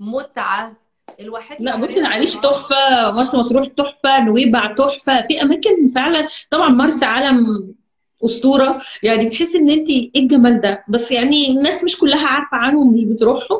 متعة الواحات لا بصي البحرية العريش بصراحة تحفة مرسى مطروح تحفة نويبع تحفة في أماكن فعلا طبعا مرسى علم أسطورة. يعني بتحسي إن أنت إيه الجمال ده؟ بس يعني الناس مش كلها عارفة عنهم مش بتروحوا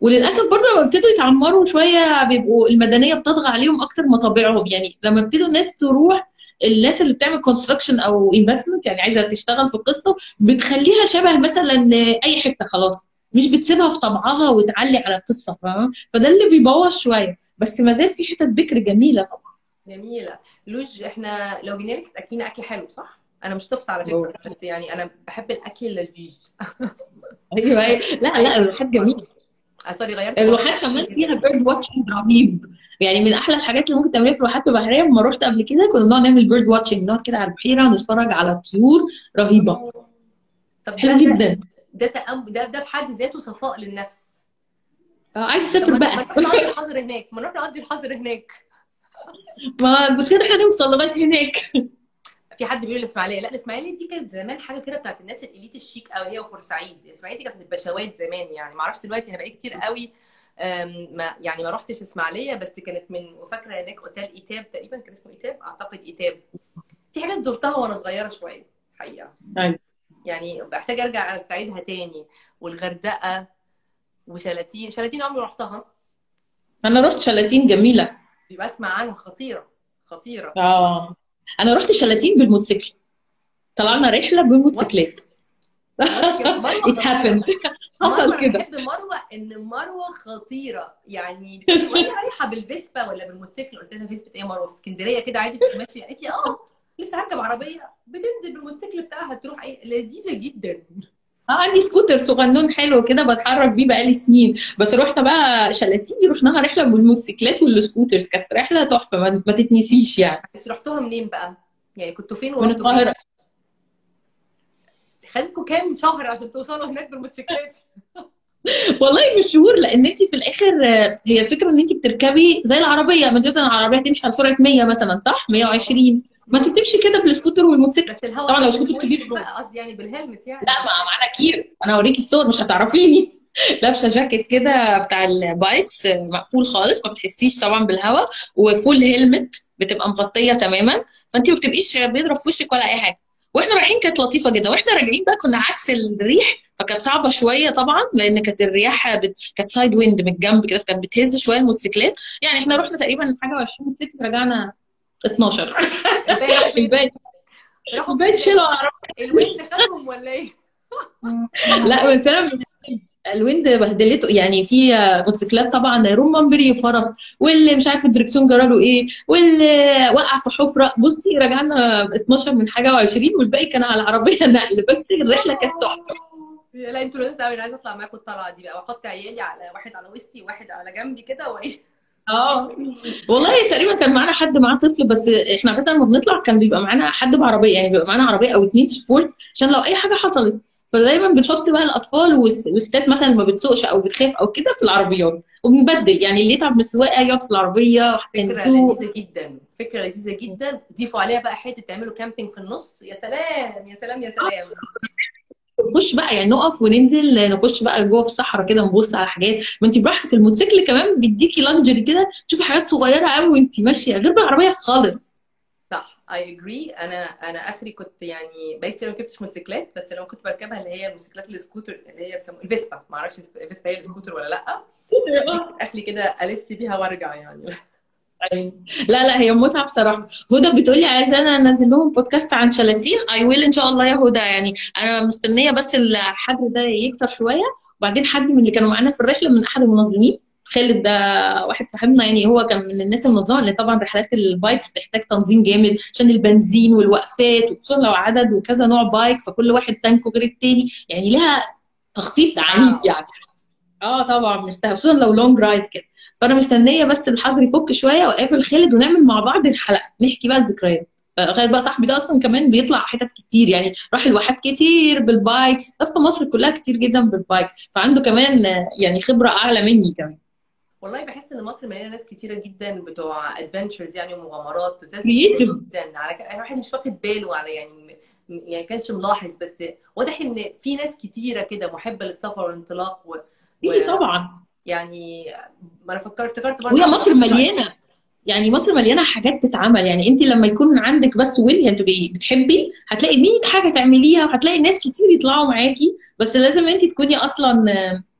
وللأسف برضه لما ابتدوا يتعمروا شوية بيبقوا المدنية بتطغى عليهم أكتر ما طبيعهم. يعني لما ابتدوا الناس تروح الناس اللي بتعمل construction أو investment يعني عايزة تشتغل في القصة بتخليها شبه مثلا أي حتة خلاص. مش بتسيبها في طبعها وتعلي على القصة فاهمة؟ فده اللي بيبوظ شوية. بس ما زال في حتت بكر جميلة طبعا. جميلة. لوج إحنا لو جينا لك تاكلينا أكل حلو صح؟ أنا مش طفسة على فكرة بس يعني أنا بحب الأكل اللذيذ. (laughs) أيوه أيوة. لا لا الواحات جميلة آه sorry غيرت الواحات كمان فيها bird watching رهيب. يعني من أحلى الحاجات اللي ممكن تعمليها في الواحات البحريه لما رحت قبل كده كنا بنقعد نعمل bird watching نقعد كده على البحيرة ونتفرج على الطيور رهيبة. طب حلو جدا. ده تأم... ده ده في حد ذاته صفاء للنفس. آه، عايز اسافر ما بقى. نروح نقضي (laughs) الحظر هناك. ما نروح نقضي الحظر هناك. ما المشكلة إحنا نوصل لغاية هناك. (laughs) في حد بيقول الإسماعيلية لا الإسماعيلية دي كانت زمان حاجة كده بتاعت الناس ال elite الشيك قوي هي وبورسعيد الإسماعيلية دي كانت البشوات زمان يعني. ما أعرفش دلوقتي أنا بقالي كتير قوي ما يعني ما رحتش إسماعيلية بس كانت من وفاكرة هناك أوتيل إيتاب تقريبا كان اسمه إيتاب أعتقد إيتاب. في حاجات زرتها وأنا صغيرة شوية حقيقة. أيوة. يعني بحتاج أرجع أستعيدها تاني. والغردقة وشلاتين شلاتين عمري رحتها. أنا رحت شلاتين جميلة. أسمع عنها خطيرة خطيرة. آه. أنا رحت شلاتين بالموتوسيكل. طلعنا رحلة بالموتوسيكلات. (laughs) It happened. (laughs) حصل كده. بحب مروة إن مروة خطيرة. يعني بتقولي رايحة بالفيسبا ولا بالموتوسيكل؟ قلت لها فيسبا إيه مروة؟ في اسكندرية كده عادي بتبقى ماشية. قالت لي آه. لسه هركب عربية بتنزل بالموتوسيكل بتاعها تروح اي لذيذة جدا. آه عندي سكوتر صغنون حلو كده بتحرك بيه بقالي سنين. بس رحنا بقى شلاتين رحناها رحلة بالموتوسيكلات وال scooters. كانت رحلة تحفة ما, ما تتنسيش يعني. بس رحتوها منين بقى؟ يعني كنتوا فين من؟ القاهرة. خدتكم كام شهر عشان توصلوا هناك بالموتوسيكلات؟ (laughs) والله مش شهور لأن انت في الآخر هي الفكرة إن انت بتركبي زي العربية. ما مثلا العربية تمشي على سرعة 100 مثلا صح؟ 120 ما انت بتمشي كده بالسكوتر والموتوسيكل. طبعا لو سكوتر كبير. قصدي يعني بال helmet يعني. لا ما معانا gear أنا اوريكي الصور مش هتعرفيني. (laughs) لابسة جاكيت كده بتاع ال bikes مقفول خالص ما بتحسيش طبعا بالهواء و full helmet بتبقى مغطية تماما. فانت ما بتبقيش بيضرب في وشك ولا أي حاجة. وإحنا رايحين كانت لطيفة جدا. وإحنا راجعين بقى كنا عكس الريح فكانت صعبة شوية طبعا لأن كانت الرياح بت... كانت side wind من الجنب كده فكانت بتهز شوية الموتوسيكلات. يعني إحنا رحنا تقريبا حاجة و20 موتوسيكل رجعنا 12 الباقي؟ الباقي؟ شيلوا العربية. ال wind خدهم ولا إيه؟ لا بس أنا ال wind بهدلته يعني في موتوسيكلات طبعا رمان بلي فرط واللي مش عارف الدركسيون جراله إيه واللي وقع في حفرة بصي رجعنا 12 من حاجة و20 والباقي كان على العربيه (laughs) نقل بس الرحلة كانت تحفة لا أنتوا لازم قوي أنا عايزة أطلع معاكم الطلعه دي بقى وأحط عيالي على واحد على وسطي وواحد على جنبي كده وإيه آه. والله تقريبا كان معانا حد معاه طفل بس إحنا عادة لما بنطلع كان بيبقى معانا حد بعربية يعني بيبقى معانا عربية أو اتنين سبورت عشان لو أي حاجة حصلت. فدايما بنحط بقى الأطفال والس- والستات مثلا ما بتسوقش أو بتخاف أو كده في العربيات. وبنبدل يعني اللي يتعب من السواقة يقعد في العربية فكرة نسوق لذيذة جدا فكرة لذيذة جدا. ضيفوا عليها بقى حتة تعملوا camping في النص. يا سلام يا سلام يا سلام. نخش بقى يعني نقف وننزل نخش بقى جوه في الصحراء كده نبص على حاجات. ما انت براحتك الموتوسيكل كمان بيديكي luxury كده تشوفي حاجات صغيرة قوي وانت ماشية غير بالعربيه خالص. صح I agree أنا أنا آخري كنت يعني بقيت ما ركبتش موتوسيكلات بس لما كنت بركبها اللي هي الموتوسيكلات السكوتر اللي هي بيسموها الفيسبا. ما أعرفش الفيسبا هي السكوتر ولا لأ. (laughs) اخلي كده ألف بيها وأرجع يعني. أيوة. لا لا هي متعة بصراحة. هدى بتقولي عايزه أنا انزل لهم بودكاست عن شلاتين. I will إن شاء الله يا هدى. يعني أنا مستنية بس الحر ده يكسر شوية. وبعدين حد من اللي كانوا معانا في الرحلة من أحد المنظمين. خالد ده واحد صاحبنا يعني هو كان من الناس المنظمة اللي طبعا رحلات ال bikes بتحتاج تنظيم جامد عشان البنزين والوقفات وخصوصا لو عدد وكذا نوع bike فكل واحد تانكو غير التاني. يعني لها تخطيط عنيف يعني. آه طبعا مش سهل خصوصا لو long ride كده. فأنا مستنية بس الحظر يفك شوية وأقابل خالد ونعمل مع بعض الحلقة نحكي بقى الذكريات. آه، خالد بقى صاحبي ده أصلا كمان بيطلع حتت كتير يعني راح الواحات كتير بال bike لف مصر كلها كتير جدا بال bike فعنده كمان آه، يعني خبرة أعلى مني كمان. والله بحس إن مصر مليانة ناس كتيرة جدا بتوع adventures يعني ومغامرات جدا. على ك... الواحد مش واخد باله على يعني يعني كانش ملاحظ بس واضح إن في ناس كتيرة كده محبة للسفر والانطلاق و... إيه طبعا. يعني ما أنا فكرت افتكرت برضه وهي مصر مليانة. يعني مصر مليانة حاجات تتعمل. يعني أنت لما يكون عندك بس ويل تبقي بتحبي هتلاقي 100 حاجة تعمليها وهتلاقي ناس كتير يطلعوا معاكي. بس لازم أنت تكوني أصلا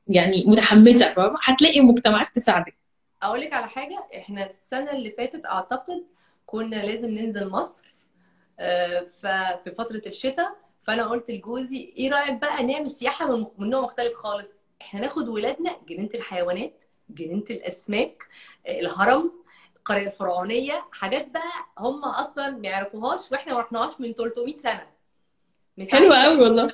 يعني متحمسة فاهمة؟ هتلاقي مجتمعات تساعدك. أقول لك على حاجة. إحنا السنة اللي فاتت أعتقد كنا لازم ننزل مصر آه، في فترة الشتاء. فأنا قلت لجوزي إيه رأيك بقى نعمل سياحة من نوع مختلف خالص؟ إحنا ناخد ولادنا جنينة الحيوانات جنينة الأسماك آه، الهرم القرية الفرعونية حاجات بقى هم أصلا ما يعرفوهاش وإحنا ما رحناهاش من 300 سنة. حلوة. قوي والله.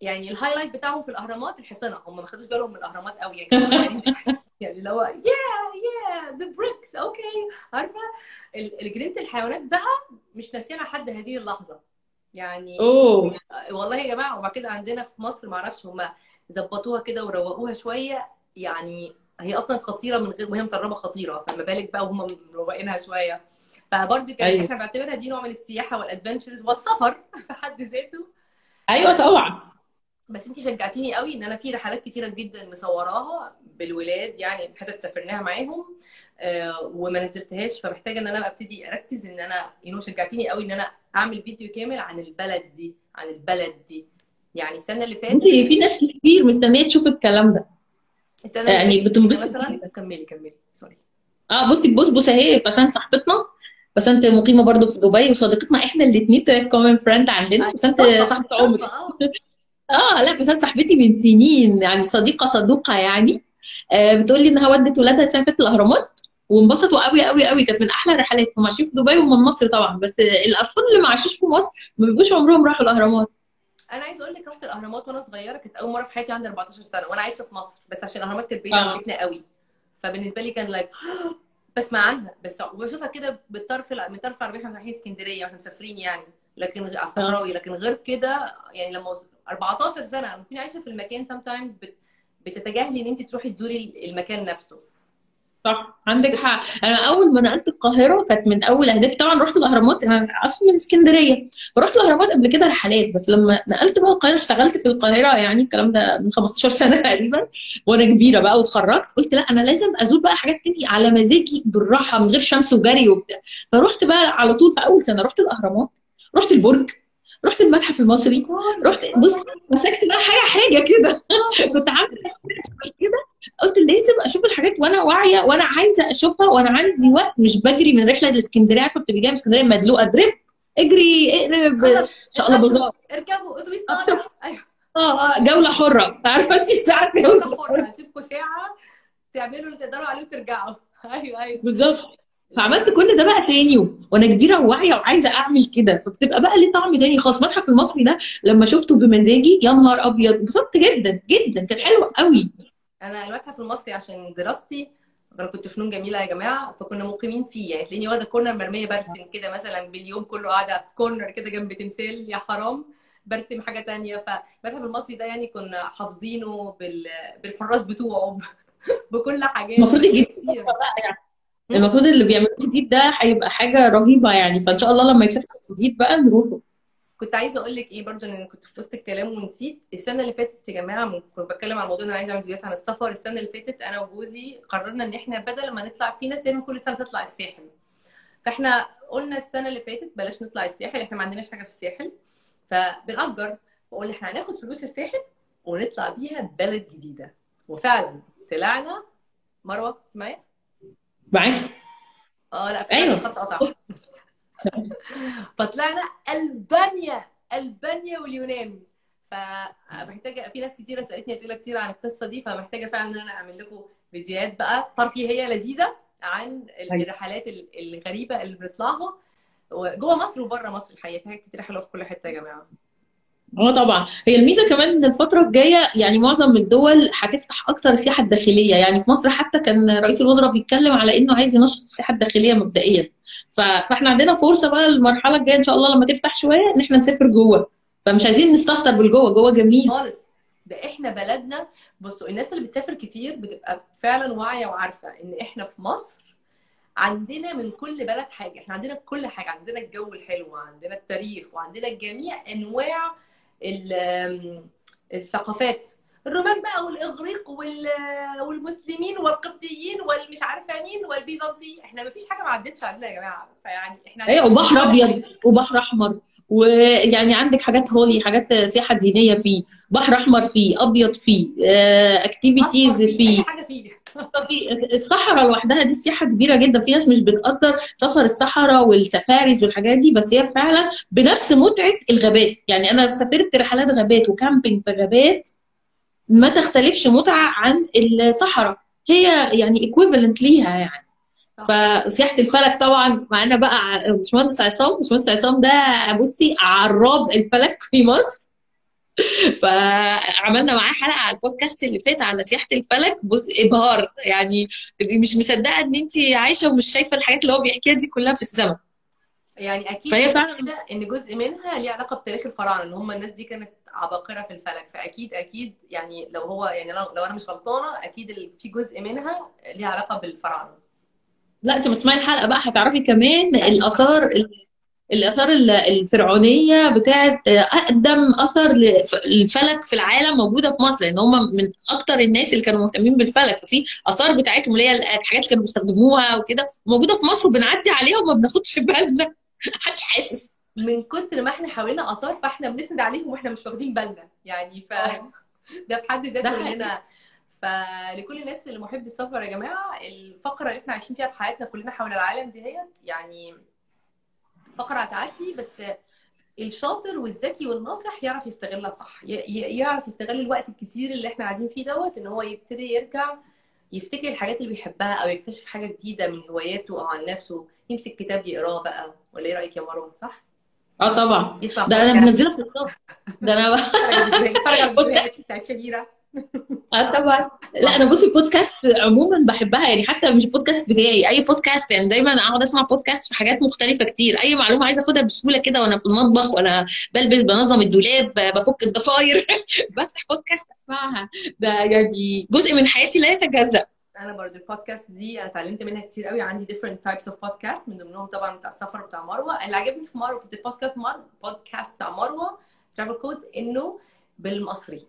يعني الهايلايت بتاعهم في الأهرامات الحصنة. هم ما خدوش بالهم من الأهرامات قوي يعني. (laughs) يعني اللي هو يا يا the breaks okay عارفة؟ الجنينه الحيوانات بقى مش ناسيانا لحد هذه اللحظة. يعني أوه. والله يا جماعة وبعد كده عندنا في مصر ما أعرفش هم ظبطوها كده وروقوها شوية. يعني هي أصلا خطيرة من غير وهي متربة خطيرة فما بالك بقى وهم مروقينها شوية. فبرضه كان أيوة. إحنا بنعتبرها دي نوع من السياحة وال adventures والسفر (laughs) في حد ذاته. أيوه طبعا. بس انت شجعتيني قوي إن أنا في رحلات كتيرة جدا مصوراها بالولاد يعني حتت سافرناها معاهم آه، وما نزلتهاش. فمحتاجة إن أنا أبتدي أركز إن أنا you know شجعتيني قوي إن أنا أعمل فيديو كامل عن البلد دي عن البلد دي. يعني السنة اللي فاتت في ناس كتير مستنية تشوف الكلام ده. السنة يعني بتنبسط. مثلا كملي كملي. sorry آه بصي بص بص اهي بسنت صاحبتنا. بسنت مقيمة برضو في دبي وصديقتنا إحنا الاثنين common friend عندنا. بسنت صدفة، صاحبة عمري. آه. (laughs) آه لا بسنت صاحبتي من سنين يعني صديقة صدوقة يعني. آه بتقول لي إنها ودت ولادها السنة فاتت الأهرامات وانبسطوا قوي قوي قوي. كانت من أحلى الرحلات هم عايشين في دبي ومن مصر طبعا. بس الأطفال اللي ما عاشوش في مصر ما بيبقوش عمرهم راحوا الأهرامات. أنا عايزه أقول لك رحت الاهرامات وأنا صغيره كانت أول مرة في حياتي عندي 14 سنة وأنا عايشة في مصر بس عشان الاهرامات كانت بعيدة آه. عن بيتنا قوي. فبالنسبة لي كان لايك (gasps) بسمع عنها بس وبشوفها كده بالطرف من طرف العربية إحنا رايحين اسكندرية وإحنا مسافرين يعني. لكن على الصحراوي لكن غير كده يعني لما وص- 14 سنة ممكن عايشة في المكان sometimes بت... بتتجاهلي إن أنت تروحي تزوري المكان نفسه. صح عندك حق. أنا أول ما نقلت القاهرة كانت من أول اهدافي طبعا رحت الأهرامات أنا أصلا من اسكندرية. فرحت الأهرامات قبل كده رحلات بس لما نقلت بقى القاهرة اشتغلت في القاهرة يعني الكلام ده من 15 سنة (laughs) تقريبا وأنا كبيرة بقى واتخرجت قلت لا أنا لازم أزور بقى حاجات تاني على مزاجي بالراحة من غير شمس وجري وبتاع. فرحت بقى على طول في أول سنة رحت الأهرامات رحت البرج رحت المتحف المصري رحت بص مسكت بقى حاجة حاجة كده. (laughs) كنت عاملة كده. قلت لازم أشوف الحاجات وأنا واعية وأنا عايزة أشوفها وأنا عندي وقت مش بجري من رحلة لإسكندرية عارفة بتبقي جاية من إسكندرية مدلوقة دريب اجري اقرب إن شاء الله بالله. اركبوا اتوبيس طالع. أيوه. آه آه جولة حرة. عارفة انت الساعة جولة حرة. هتسيبكم ساعة تعملوا اللي تقدروا عليه وترجعوا. (laughs) أيوه أيوه. بالظبط. فعملت كل ده بقى تاني وأنا كبيرة وواعية وعايزة أعمل كده. فبتبقى بقى ليه طعم تاني خالص. المتحف المصري ده لما شفته بمزاجي يا نهار أبيض. انبسطت جدا جدا. كان حلو قوي. أنا المتحف المصري عشان دراستي أنا كنت فنون جميلة يا جماعة فكنا مقيمين فيه. يعني تلاقيني واخدة كورنر مرمية برسم كده مثلا باليوم كله قاعدة في كورنر كده جنب تمثال يا حرام برسم حاجة تانية. فالمتحف المصري ده يعني كنا حافظينه بال... بالحراس بتوعه (laughs) بكل حاجات. المفروض يجي المفروض اللي بيعملوه جديد ده هيبقى حاجة رهيبة يعني. فإن شاء الله لما يفتح جديد بقى نروحه. كنت عايزة أقول لك إيه برضو إن كنت في وسط الكلام ونسيت. السنة اللي فاتت يا جماعة كنت بتكلم عن الموضوع إن أنا عايزة أعمل فيديوهات عن السفر. السنة اللي فاتت أنا وجوزي قررنا إن إحنا بدل ما نطلع في ناس دايما كل سنة تطلع الساحل. فإحنا قلنا السنة اللي فاتت بلاش نطلع الساحل إحنا ما عندناش حاجة في الساحل. فبنأجر. وقلنا إحنا هناخد فلوس الساحل ونطلع بيها بلد جديدة. وفعلا طلعنا مروة. معايا معاكي. آه لا أيوه. الخط قطع. (laughs) فطلعنا ألبانيا ألبانيا واليونان. فمحتاجة في ناس كتيرة سألتني أسئلة كتير عن القصة دي فمحتاجة فعلا إن أنا أعمل لكم فيديوهات بقى. ترفيهيه لذيذة عن الرحلات الغريبة اللي بنطلعها. جوه مصر وبره مصر الحقيقة في حاجات كتير حلوة في كل حتة يا جماعة. آه طبعا. هي الميزة كمان إن الفترة الجاية يعني معظم الدول هتفتح أكتر السياحه الداخليه يعني في مصر حتى كان رئيس الوزراء بيتكلم على إنه عايز ينشط السياحة الداخلية مبدئيا. فاحنا عندنا فرصة بقى المرحلة الجاية إن شاء الله لما تفتح شوية إن إحنا نسافر جوه. فمش عايزين نستهتر بالجوه جوه جميل. خالص. ده إحنا بلدنا. بصوا الناس اللي بتسافر كتير بتبقى فعلا واعية وعارفة إن إحنا في مصر عندنا من كل بلد حاجة. إحنا عندنا كل حاجة. عندنا الجو الحلو وعندنا التاريخ وعندنا جميع أنواع الثقافات. الرومان بقى والإغريق والمسلمين والقبطيين والمش عارفة مين والبيزنطي. إحنا ما فيش حاجة ما عدتش علينا يا جماعة. فيعني إحنا أيوه وبحر أبيض وبحر أحمر. ويعني عندك حاجات holy حاجات سياحة دينية فيه. بحر أحمر فيه أبيض فيه activities فيه حاجة فيه. (laughs) الصحراء لوحدها دي سياحة كبيرة جدا. في ناس مش بتقدر سفر الصحراء وال safaris والحاجات دي بس هي فعلا بنفس متعة الغابات. يعني أنا سافرت رحلات غابات و camping في غابات ما تختلفش متعة عن الصحراء. هي يعني equivalent ليها يعني. فسياحة الفلك طبعا معانا بقى باشمهندس عصام. باشمهندس عصام ده بصي عراب الفلك في مصر. (laughs) فعملنا معاه حلقة على البودكاست اللي فات على سياحة الفلك. بص إبهار. يعني تبقي مش مصدقة إن انت عايشة ومش شايفة الحاجات اللي هو بيحكيها دي كلها في السماء يعني أكيد فهي فعلا كده إن جزء منها ليه علاقة بتاريخ الفراعنة إن هم الناس دي كانت عباقرة في الفلك. فأكيد أكيد يعني لو هو يعني لو, أنا مش غلطانة أكيد في جزء منها ليه علاقة بالفراعنة. لا أنت ما تسمعي الحلقة بقى هتعرفي كمان الآثار الآثار الفرعونية بتاعت أقدم أثر للفلك في العالم موجودة في مصر لأن هم من أكتر الناس اللي كانوا مهتمين بالفلك. ففي آثار بتاعتهم اللي هي الحاجات اللي كانوا بيستخدموها وكده موجودة في مصر وبنعدي عليها وما بناخدش بالنا. (laughs) محدش حاسس. من كتر ما إحنا حوالينا آثار فاحنا بنسند عليهم وإحنا مش واخدين بالنا. يعني ف (laughs) ده في حد ذاته لنا فلكل الناس اللي محب السفر يا جماعة الفقرة اللي إحنا عايشين فيها في حياتنا كلنا حول العالم دي هي يعني فقرة هتعدي بس الشاطر والذكي والناصح يعرف يستغلها صح. يعرف يستغل الوقت الكتير اللي إحنا قاعدين فيه دوت إن هو يبتدي يرجع يفتكر الحاجات اللي بيحبها أو يكتشف حاجة جديدة من هواياته أو عن نفسه. يمسك كتاب يقراه بقى. ولا إيه رأيك يا مروه صح؟ آه طبعا. يسمع ده أنا منزله في الصف ده أنا يتفرج (laughs) على الفيديوهات بتاعت آه طبعا. لا أنا بصي البودكاست عموما بحبها يعني حتى مش البودكاست بتاعي أي بودكاست. يعني دايما أقعد أسمع بودكاست في حاجات مختلفة كتير. أي معلومة عايزة أخدها بسهولة كده وأنا في المطبخ وأنا بلبس بنظم الدولاب بفك الضفاير. (laughs) بفتح بودكاست أسمعها. ده يعني جزء من حياتي لا يتجزأ. أنا برضو البودكاست دي أنا اتعلمت منها كتير قوي. عندي different types of podcast من ضمنهم طبعا بتاع السفر بتاع مروة. اللي عجبني في مروة في البودكاست مروه بودكاست بتاع مروة travel codes إنه بالمصري.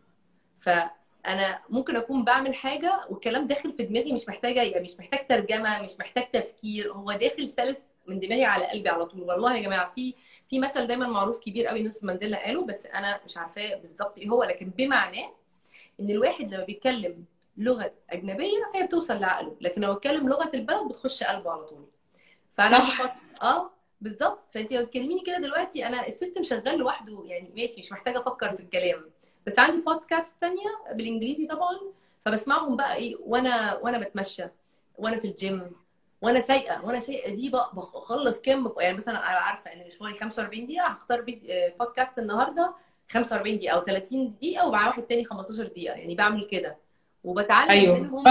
فأنا ممكن أكون بعمل حاجة والكلام داخل في دماغي مش محتاجة يعني مش محتاج ترجمة مش محتاج تفكير. هو داخل سلس من دماغي على قلبي على طول. والله يا جماعة في في مثل دايما معروف كبير قوي نيلسون مانديلا قاله بس أنا مش عارفاه بالظبط إيه هو لكن بمعناه إن الواحد لما بيتكلم لغة أجنبية فهي بتوصل لعقله. لكن لو اتكلم لغة البلد بتخش قلبه على طول. فأنا صح. آه بالظبط. فانت لو تكلميني كده دلوقتي أنا ال system شغال لوحده. يعني ماشي مش محتاجة أفكر في الكلام. بس عندي بودكاست تانية بالإنجليزي طبعا. فبسمعهم بقى إيه وأنا وأنا بتمشى. وأنا في الجيم وأنا سايقة. وأنا سايقة دي بقى بخلص كام يعني مثلا أنا عارفة إن مشواري 45 دقيقة. هختار فيديو آه، بودكاست النهارده 45 دقيقة أو 30 دقيقة ومع واحد تاني 15 دقيقة. يعني بعمل كده. وبتعلم أيوه منهم.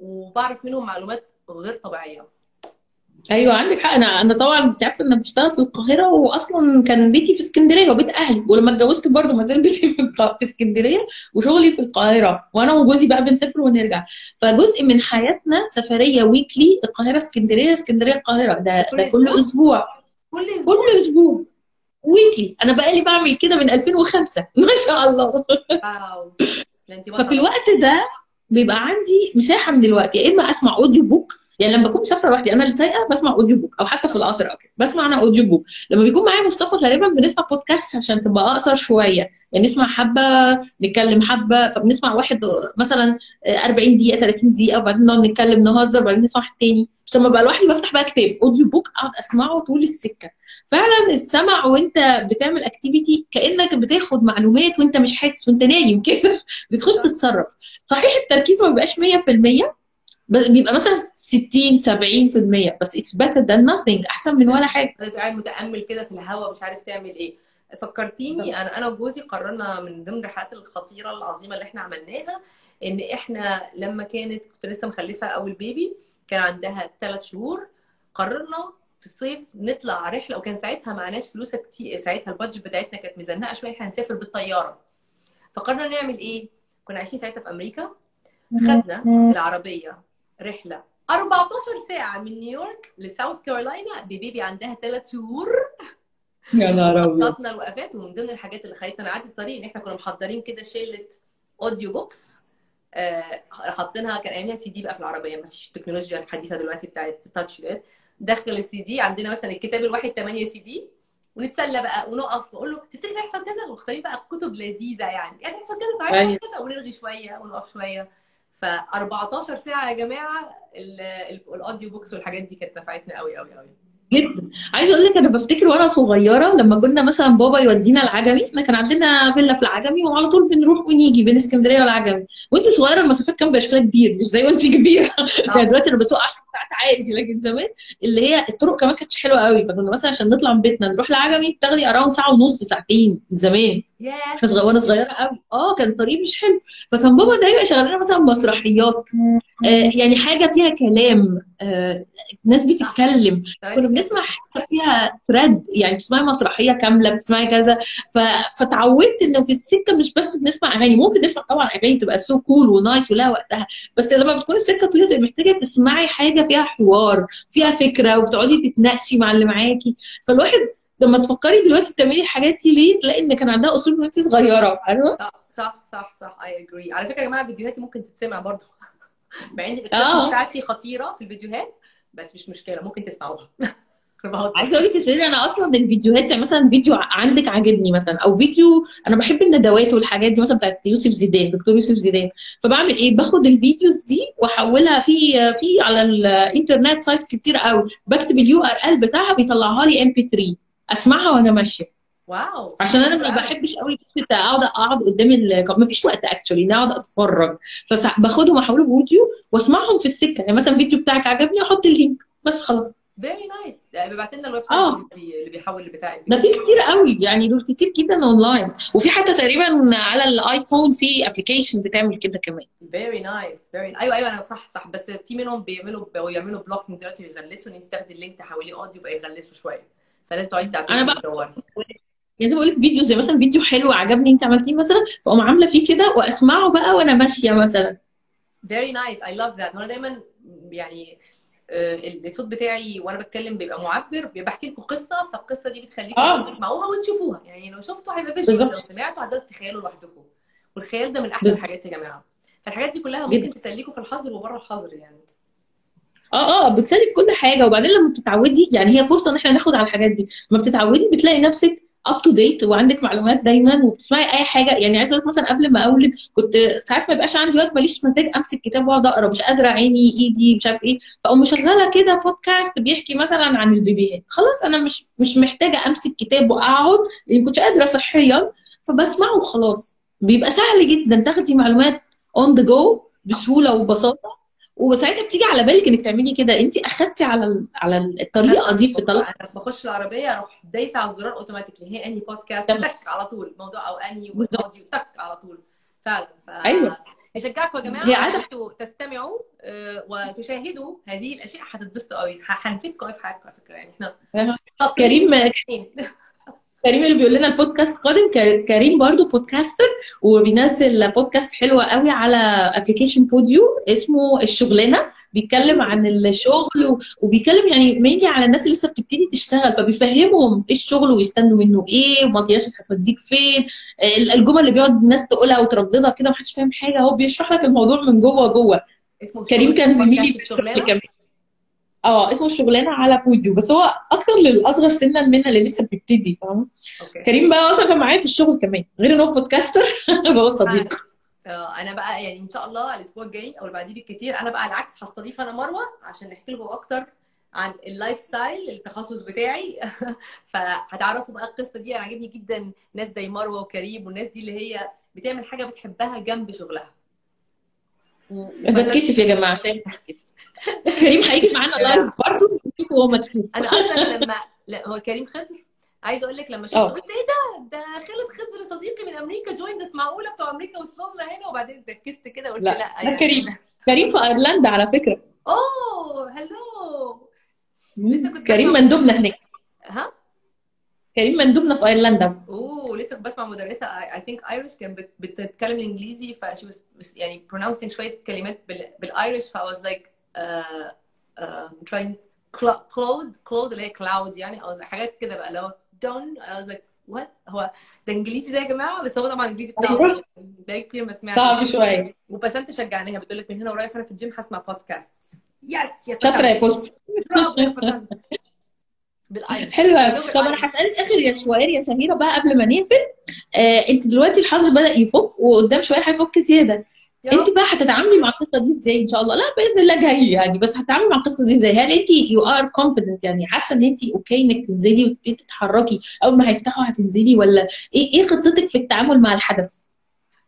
وبعرف منهم معلومات غير طبيعية. أيوه عندك حق. أنا أنا طبعا أنت عارفة إن أنا بشتغل في القاهرة واصلا كان بيتي في اسكندرية وبيت أهلي. ولما اتجوزت برضه ما زال بيتي (laughs) في الق- في اسكندرية وشغلي في القاهرة. وأنا وجوزي بقى بنسافر ونرجع. فجزء من حياتنا سفرية ويكلي القاهرة اسكندرية اسكندرية القاهرة. ده كل ده كل أسبوع؟ أسبوع. كل أسبوع؟ كل أسبوع. ويكلي أنا بقى لي بعمل كده من 2005 (laughs) ما شاء الله. wow. ففي الوقت ده بيبقى عندي مساحة من الوقت يا إما أسمع audio book يعني لما بكون مسافرة لوحدي أنا اللي سايقة بسمع audio book أو حتى في القطر أو كده بسمع أنا audio book لما بيكون معايا مصطفى غالبا بنسمع بودكاست عشان تبقى أقصر شوية. يعني نسمع حبة نتكلم حبة فبنسمع واحد مثلا 40 دقيقة 30 دقيقة وبعدين نقعد نتكلم نهزر وبعدين نسمع واحد تاني. بس لما بقى لوحدي بفتح بقى كتاب audio book أقعد أسمعه طول السكة. فعلا السمع وأنت بتعمل activity كأنك بتاخد معلومات وأنت مش حاسس وأنت نايم كده. (laughs) بتخش تتصرف. صحيح التركيز ما بيبقاش 100% بس بيبقى مثلا 60 70% بس it's better than nothing أحسن من ولا حاجة. انت قاعد متأمل كده في الهواء مش عارف تعمل إيه. فكرتيني أنا أنا وجوزي قررنا من ضمن الرحلات الخطيرة العظيمة اللي إحنا عملناها إن إحنا لما كانت كنت لسه مخلفة أول baby كان عندها ثلاث شهور قررنا في الصيف نطلع رحلة وكان ساعتها معناش فلوس كتير ساعتها البادجت بتاعتنا كانت مزنقة شوية إحنا هنسافر بالطيارة. فقررنا نعمل إيه؟ كنا عايشين ساعتها في أمريكا خدنا العربية. رحلة. 14 ساعة من نيويورك لساوث كارولاينا ببيبي عندها ثلاث شهور. يا (laughs) نهار أبيض. خططنا الوقفات ومن ضمن الحاجات اللي خلتنا نعدي الطريق إن إحنا كنا محضرين كده شلة audio books آه، حاطينها كان ايامها سي دي بقى في العربية. ما فيش التكنولوجيا الحديثه دلوقتي بتاعت touch ده دخل السي دي عندنا مثلا الكتاب الواحد 8 سي دي ونتسلى بقى ونقف وأقول له تفتكر هيحصل كذا؟ ونختار بقى كتب لذيذة يعني. يعني هيحصل كذا؟ تعالى أيوة. كذا. ونلغي شوية ونقف شوية. ف 14 ساعة يا جماعة ال- ال- ال audio books والحاجات دي كانت نفعتنا قوي قوي قوي جدا. عايزة أقول لك أنا بفتكر وأنا صغيرة لما كنا مثلا بابا يودينا العجمي إحنا كان عندنا فيلا في العجمي وعلى طول بنروح ونيجي بين اسكندرية والعجمي. وأنت صغيرة المسافات كان بيبقى شكلها كبير مش زي وأنت كبيرة. (laughs) يعني دلوقتي أنا بسوق 10 ساعات عادي لكن زمان اللي هي الطرق كمان كانتش حلوة قوي. فكنا مثلا عشان نطلع من بيتنا نروح العجمي بتاخدي around ساعة ونص ساعتين من زمان. إحنا صغيره وأنا صغيرة قوي. آه كان الطريق مش حلو. فكان بابا دايما يشغل لنا مثلا مسرحيات. آه يعني حاجة فيها كلام آه ناس بتتكلم كنا بنسمع حاجة فيها thread يعني بتسمعي مسرحية كاملة بتسمعي كذا. ف... فتعودت إنه في السكة مش بس بنسمع أغاني ممكن نسمع طبعا أغاني تبقى so cool و nice ولها وقتها بس لما بتكون السكة طويلة تبقى محتاجة تسمعي حاجة فيها حوار فيها فكرة وبتقعدي تتناقشي مع اللي معاكي. فالواحد لما تفكري دلوقتي بتعملي الحاجات دي ليه؟ تلاقي ان كان عندها أصول من وانت صغيرة عارفة؟ صح صح صح صح اي اجري على فكرة يا جماعة فيديوهاتي ممكن تتسمع برضه مع ان. ال expression بتاعتي خطيرة في الفيديوهات بس مش مشكلة ممكن تسمعوها. (laughs) عايزة أقول لك يا شيرين أنا أصلا الفيديوهات يعني مثلا فيديو عندك عاجبني مثلا أو فيديو أنا بحب الندوات والحاجات دي مثلا بتاعت يوسف زيدان دكتور يوسف زيدان. فبعمل إيه؟ باخد ال videos دي وأحولها في في على الإنترنت sites كتير قوي. بكتب ال URL بتاعها بيطلعها لي MP 3 أسمعها وأنا ماشية. wow. عشان أنا ما بحبش قوي فكره اقعد أقعد قدام ال... ما فيش وقت actually اني أقعد أتفرج. فباخدهم احولهم فيديو وأسمعهم في السكة. يعني مثلا فيديو بتاعك عجبني أحط ال link بس خلاص. very nice بيبعت لنا الويب آه. site اللي اللي بيحول بتاعي ده في كتير قوي يعني دول كتير جدا اونلاين وفي حتى تقريبا على الآيفون في application بتعمل كده كمان. very nice very أيوه أيوه أنا صح صح. بس في منهم بيعملوا بيعملوا block من دلوقتي ويغلسوا. إن أنت تاخدي ال link تحوليه audio بقى يغلسوا شوية. فلازم تقعدي تعملي أنا بقى- يعني زي ما بقول لك فيديو زي مثلا فيديو حلو عجبني انت عملتيه مثلا فأقوم عاملة فيه كده وأسمعه بقى وأنا ماشية مثلا. very nice I love that وأنا دايما يعني آه، الصوت بتاعي وأنا بتكلم بيبقى معبر بيبقى بحكي لكم قصة فالقصة دي بتخليكم آه. تسمعوها وتشوفوها. يعني لو شفتوا هيبقى visual. لو سمعتوا هتقدروا تتخيلوا لوحدكم. والخيال ده من أحلى. الحاجات يا جماعة. فالحاجات دي كلها ممكن. تسليكوا في الحظر وبره الحظر يعني. آه آه بتسالي في كل حاجة. وبعدين لما بتتعودي يعني هي فرصة إن إحنا ناخد على الحاجات دي. لما بتتعودي بتلاقي نفسك up to date وعندك معلومات دايما وبتسمعي أي حاجة. يعني عايزة أقول مثلا قبل ما أولد كنت ساعات ما يبقاش عندي وقت ماليش مزاج أمسك كتاب وأقعد أقرأ مش قادرة عيني إيدي مش عارف إيه. فأقوم مشغلة كده بودكاست بيحكي مثلا عن البيبيهات. خلاص أنا مش مش محتاجة أمسك كتاب وأقعد لأن كنتش قادرة صحيا فبسمعه وخلاص. بيبقى سهل جدا تاخدي معلومات on the go بسهولة وببساطة. وساعتها بتيجي على بالك انك تعملي كده انت أخدتي على على الطريقة دي في طلب أنا بخش العربية أروح دايسة على الزرار automatically هي أنهي بودكاست. تك على طول موضوع أو بالظبط. audio تك على طول فعلا ف... أيوة. نشجعكم يا جماعة. أنتوا تستمعوا آه، وتشاهدوا هذه الأشياء هتتبسطوا قوي هنفيدكم قوي في حياتكم على فكرة يعني إحنا. كريم شاطرين. كريم اللي بيقول لنا البودكاست قادم كريم برضو podcaster وبينزل بودكاست حلوة قوي على application بوديو اسمه الشغلانة. بيتكلم عن الشغل وبيتكلم يعني mainly على الناس اللي لسه بتبتدي تشتغل فبيفهمهم إيه الشغل ويستنوا منه إيه ومطياشس هتوديك فين. ال- الجمل اللي بيقعد الناس تقولها وترددها كده محدش فاهم حاجة هو بيشرح لك الموضوع من جوه جوه. اسمه كريم كان زميلي في الشغل الشغلانه آه اسمه الشغلانة على بوديو بس هو أكتر للأصغر سنا منا اللي لسه بيبتدي فاهم؟ كريم بقى أصلا كان معايا في الشغل كمان غير إن هو podcaster (laughs) فهو صديق. آه، أنا بقى يعني إن شاء الله الأسبوع الجاي أو اللي بعديه بالكتير أنا بقى العكس هستضيف أنا مروة عشان نحكي لكم أكتر عن ال lifestyle التخصص بتاعي. (laughs) فهتعرفوا بقى القصة دي أنا عاجبني جدا ناس زي مروة وكريم والناس دي اللي هي بتعمل حاجة بتحبها جنب شغلها. بتكسف يا جماعة. كريم هيجي معانا live برضه وهو مكسوف. أنا أصلا لما لا هو كريم خضر؟ عايزة أقول لك لما شفته آه. قلت إيه ده؟ ده خالد خضر صديقي من أمريكا جوين ده معقولة بتوع أمريكا وصلوا لنا هنا؟ وبعدين ركزت كده قلت لا، لا ده كريم. كريم في أيرلندا على فكرة. أوه hello لسه كنت كريم مندوبنا هناك. ها؟ كريم مندوبنا في أيرلندا. أوه لسه كنت بسمع مدرسة I think Irish كان بت- بتتكلم الانجليزي فشي يعني pronouncing شوية كلمات بال- بال Irish ف I was uh, uh, trying cl- cloud cloud اللي هي cloud يعني like حاجات كده بقى اللي هو done I was like what هو ده إنجليزي ده يا جماعة؟ بس هو طبعا الانجليزي بتاعه أيوة. ده كتير ما صعب سمعتش شوية وبسنت شجعناها بتقول لك من هنا ورايح أنا في الجيم هسمع بودكاست yes يا شاطرة يا بوست (laughs) حلوة طب أنا. هسألك آخر يا سؤال يا شهيره بقى قبل ما نقفل. آه أنت دلوقتي الحظر بدأ يفك وقدام شوية هيفك زيادة. انت بقى هتتعاملي مع القصة دي إزاي؟ ان شاء الله. لا بإذن الله جاي يعني بس هتتعاملي مع القصة دي إزاي؟ هل انت you are confident يعني؟ حاسة ان انت okay انك تنزلي وتبتدي تتحركي أول ما هيفتحوا هتنزلي ولا إيه إيه خطتك في التعامل مع الحدث؟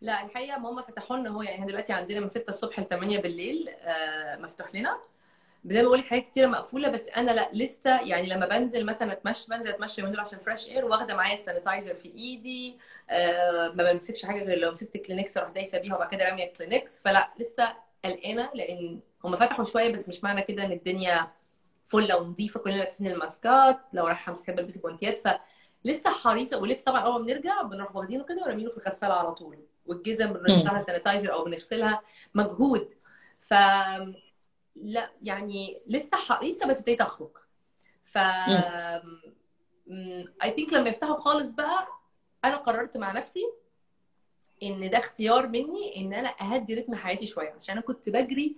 لا الحقيقة هما فتحوا لنا هو يعني إحنا دلوقتي عندنا من 6 الصبح ل 8 بالليل آه، مفتوح لنا. زي ما بقول لك حاجات كتيرة مقفولة بس أنا لأ لسه يعني لما بنزل مثلا أتمشى بنزل أتمشى من دول عشان fresh air واخدة معايا ال sanitizer في إيدي آه، ما بمسكش حاجة غير لو مسكت كلينكس أروح دايسة بيها وبعد كده رامية الكلينكس فلأ لسه قلقانة لأن هم فتحوا شوية بس مش معنى كده إن الدنيا فله ونظيفه كلنا لابسين الماسكات لو رايحة امسك بلبس جوانتيات فلسه حريصة ولبس طبعا أول ما بنرجع بنروح واخدينه كده ورامينه في الغسالة على طول. والجزم بنرشها sanitizer أو بنغسلها مجهود. ف لا يعني لسه حريصه بس ابتديت أخرج. ف I think لما يفتحوا خالص بقى أنا قررت مع نفسي إن ده اختيار مني إن أنا أهدي رتم حياتي شوية عشان أنا كنت بجري